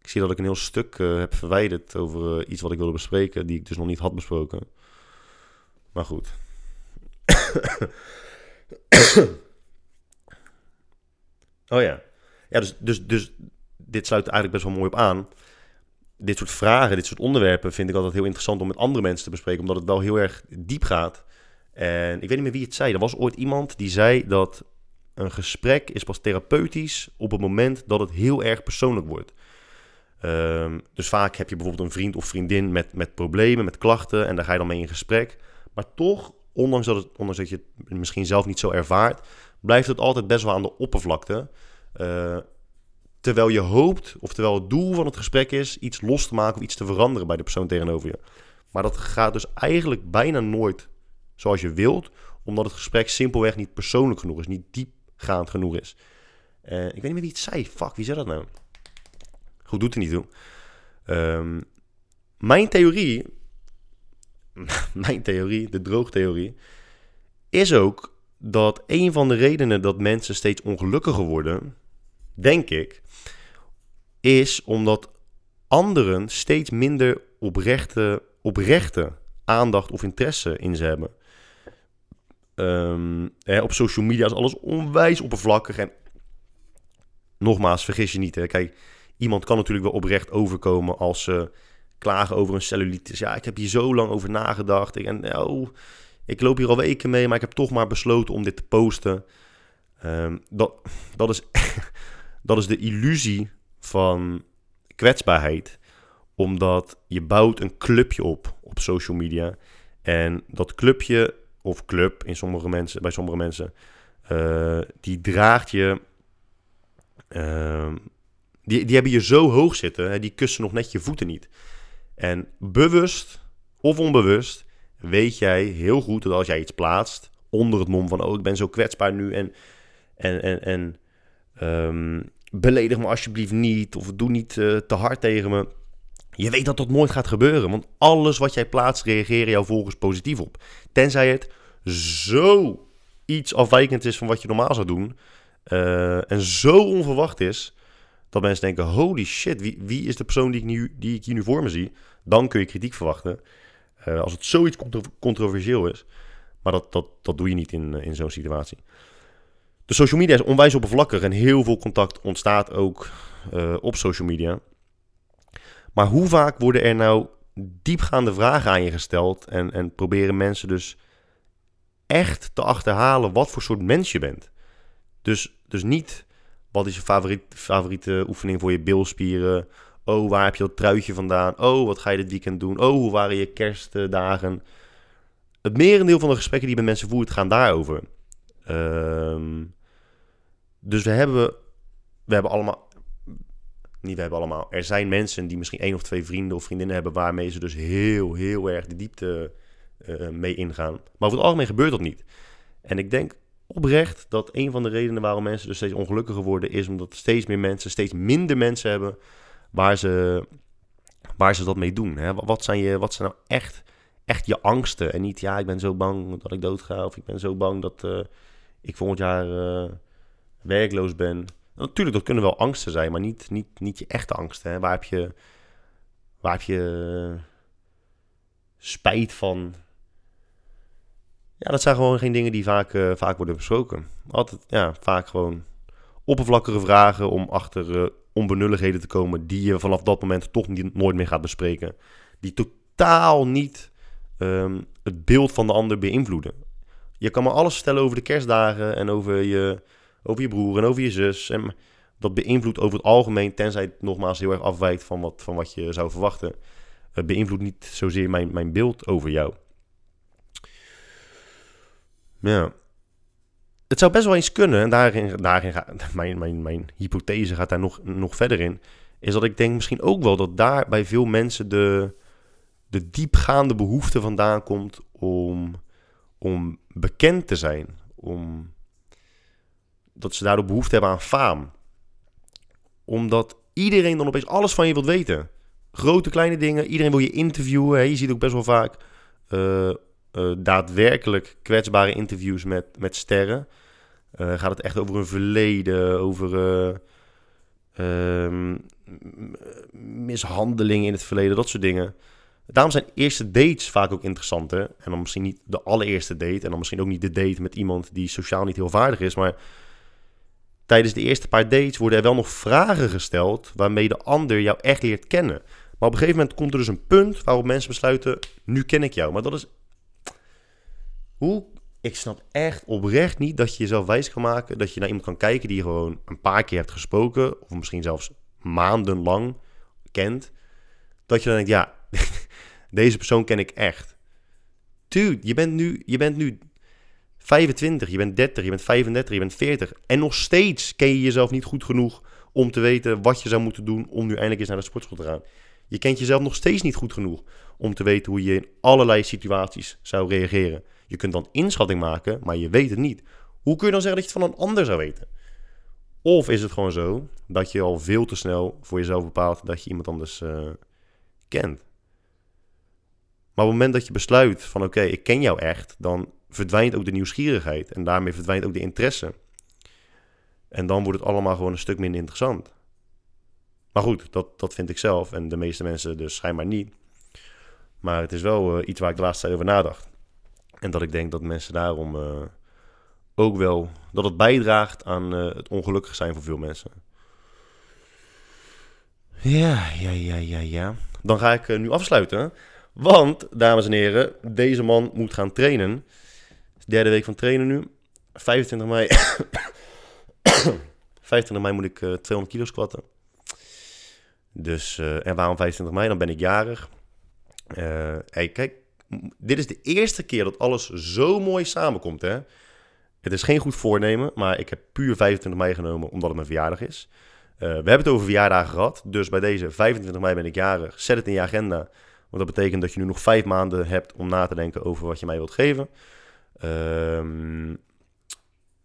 Ik zie dat ik een heel stuk uh, heb verwijderd over uh, iets wat ik wilde bespreken, die ik dus nog niet had besproken. Maar goed. oh ja. Ja, dus, dus, dus dit sluit eigenlijk best wel mooi op aan. Dit soort vragen, dit soort onderwerpen vind ik altijd heel interessant om met andere mensen te bespreken, omdat het wel heel erg diep gaat. En ik weet niet meer wie het zei. Er was ooit iemand die zei dat een gesprek is pas therapeutisch op het moment dat het heel erg persoonlijk wordt. Um, dus vaak heb je bijvoorbeeld een vriend of vriendin met, met problemen, met klachten, en daar ga je dan mee in gesprek. Maar toch, ondanks dat, het, je het misschien zelf niet zo ervaart, blijft het altijd best wel aan de oppervlakte. Uh, terwijl je hoopt, of terwijl het doel van het gesprek is, iets los te maken of iets te veranderen bij de persoon tegenover je. Maar dat gaat dus eigenlijk bijna nooit zoals je wilt, omdat het gesprek simpelweg niet persoonlijk genoeg is, niet diepgaand genoeg is. Uh, ik weet niet meer wie het zei. Fuck, wie zei dat nou? Goed, doet er niet toe. Um, mijn theorie, mijn theorie, de droogtheorie, is ook dat een van de redenen dat mensen steeds ongelukkiger worden, denk ik, is omdat anderen steeds minder oprechte, oprechte aandacht of interesse in ze hebben. Um, hè, op social media is alles onwijs oppervlakkig. En nogmaals, vergis je niet. Hè. Kijk, iemand kan natuurlijk wel oprecht overkomen als ze klagen over een cellulitis. Ja, ik heb hier zo lang over nagedacht. En nou, ik loop hier al weken mee, maar ik heb toch maar besloten om dit te posten. Um, dat, dat, is, dat is de illusie van kwetsbaarheid. Omdat je bouwt een clubje op op social media. En dat clubje, of club in sommige mensen, bij sommige mensen, uh, die draagt je uh, die, die hebben je zo hoog zitten, hè, die kussen nog net je voeten niet. En bewust of onbewust weet jij heel goed dat als jij iets plaatst onder het mom van, oh, ik ben zo kwetsbaar nu en, en, en, um, beledig me alsjeblieft niet of doe niet uh, te hard tegen me. Je weet dat dat nooit gaat gebeuren, want alles wat jij plaatst reageren jouw volgers positief op. Tenzij het zo iets afwijkend is van wat je normaal zou doen uh, en zo onverwacht is dat mensen denken, holy shit, wie, wie is de persoon die ik, nu, die ik hier nu voor me zie? Dan kun je kritiek verwachten. Uh, als het zoiets controversieel is. Maar dat, dat, dat doe je niet in, in zo'n situatie. De social media is onwijs oppervlakkig en heel veel contact ontstaat ook uh, op social media. Maar hoe vaak worden er nou diepgaande vragen aan je gesteld en, en proberen mensen dus echt te achterhalen wat voor soort mens je bent? Dus, dus niet wat is je favoriet, favoriete oefening voor je bilspieren? Oh, waar heb je dat truitje vandaan? Oh, wat ga je dit weekend doen? Oh, hoe waren je kerstdagen? Het merendeel van de gesprekken die je met mensen voert gaan daarover. Um, dus we hebben, we hebben allemaal, niet we hebben allemaal, er zijn mensen die misschien één of twee vrienden of vriendinnen hebben waarmee ze dus heel, heel erg de diepte uh, mee ingaan. Maar over het algemeen gebeurt dat niet. En ik denk oprecht dat een van de redenen waarom mensen dus steeds ongelukkiger worden, is omdat steeds meer mensen, steeds minder mensen hebben waar ze, waar ze dat mee doen. Hè? Wat, zijn je, wat zijn nou echt, echt je angsten? En niet, ja, ik ben zo bang dat ik doodga, of ik ben zo bang dat uh, ik volgend jaar uh, werkloos ben. Natuurlijk, dat kunnen wel angsten zijn, maar niet, niet, niet je echte angsten. Hè? Waar heb je, waar heb je spijt van? Ja, dat zijn gewoon geen dingen die vaak, vaak worden besproken. Altijd, ja, vaak gewoon oppervlakkige vragen om achter onbenulligheden te komen die je vanaf dat moment toch niet, nooit meer gaat bespreken. Die totaal niet um, het beeld van de ander beïnvloeden. Je kan maar alles vertellen over de kerstdagen en over je, over je broer en over je zus. En dat beïnvloedt over het algemeen, tenzij het nogmaals heel erg afwijkt van wat, van wat je zou verwachten. Het beïnvloedt niet zozeer mijn, mijn beeld over jou. Ja. Het zou best wel eens kunnen, en daarin, daarin gaat, mijn, mijn, mijn hypothese gaat daar nog, nog verder in, is dat ik denk misschien ook wel dat daar bij veel mensen de, de diepgaande behoefte vandaan komt om, om bekend te zijn. Om, dat ze daardoor behoefte hebben aan faam. Omdat iedereen dan opeens alles van je wilt weten. Grote, kleine dingen. Iedereen wil je interviewen. Hè. Je ziet ook best wel vaak uh, uh, daadwerkelijk kwetsbare interviews met, met sterren. Uh, gaat het echt over een verleden, over ehm, mishandeling in het verleden, dat soort dingen. Daarom zijn eerste dates vaak ook interessant. En dan misschien niet de allereerste date. En dan misschien ook niet de date met iemand die sociaal niet heel vaardig is. Maar tijdens de eerste paar dates worden er wel nog vragen gesteld. waarmee de ander jou echt leert kennen. Maar op een gegeven moment komt er dus een punt waarop mensen besluiten: nu ken ik jou. Maar dat is. Hoe. Ik snap echt oprecht niet dat je jezelf wijs kan maken. Dat je naar iemand kan kijken die je gewoon een paar keer hebt gesproken. Of misschien zelfs maandenlang kent. Dat je dan denkt: ja, deze persoon ken ik echt. Dude, je bent nu, je bent nu 25, je bent 30, je bent 35, je bent 40. En nog steeds ken je jezelf niet goed genoeg om te weten wat je zou moeten doen om nu eindelijk eens naar de sportschool te gaan. Je kent jezelf nog steeds niet goed genoeg om te weten hoe je in allerlei situaties zou reageren. Je kunt dan inschatting maken, maar je weet het niet. Hoe kun je dan zeggen dat je het van een ander zou weten? Of is het gewoon zo dat je al veel te snel voor jezelf bepaalt dat je iemand anders uh, kent? Maar op het moment dat je besluit van oké, ik ken jou echt, dan verdwijnt ook de nieuwsgierigheid en daarmee verdwijnt ook de interesse. En dan wordt het allemaal gewoon een stuk minder interessant. Maar goed, dat, dat vind ik zelf en de meeste mensen dus schijnbaar niet. Maar het is wel uh, iets waar ik de laatste tijd over nadacht. En dat ik denk dat mensen daarom uh, ook wel, dat het bijdraagt aan uh, het ongelukkig zijn voor veel mensen. Ja, ja, ja, ja, ja. Dan ga ik nu afsluiten. Want, dames en heren, deze man moet gaan trainen. Derde week van trainen nu. 25 mei. 25 mei moet ik uh, 200 kilo squatten. Dus, en waarom 25 mei? Dan ben ik jarig. Hey, kijk, dit is de eerste keer dat alles zo mooi samenkomt, hè. Het is geen goed voornemen, maar ik heb puur 25 mei genomen omdat het mijn verjaardag is. Uh, we hebben het over verjaardagen gehad, dus bij deze 25 mei ben ik jarig. Zet het in je agenda. Want dat betekent dat je nu nog vijf maanden hebt om na te denken over wat je mij wilt geven. Um,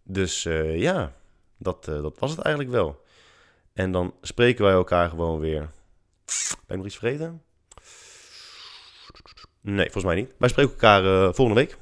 dus uh, ja, dat, uh, dat was het eigenlijk wel. En dan spreken wij elkaar gewoon weer. Ben ik nog iets vergeten? Nee, volgens mij niet. Wij spreken elkaar uh, volgende week.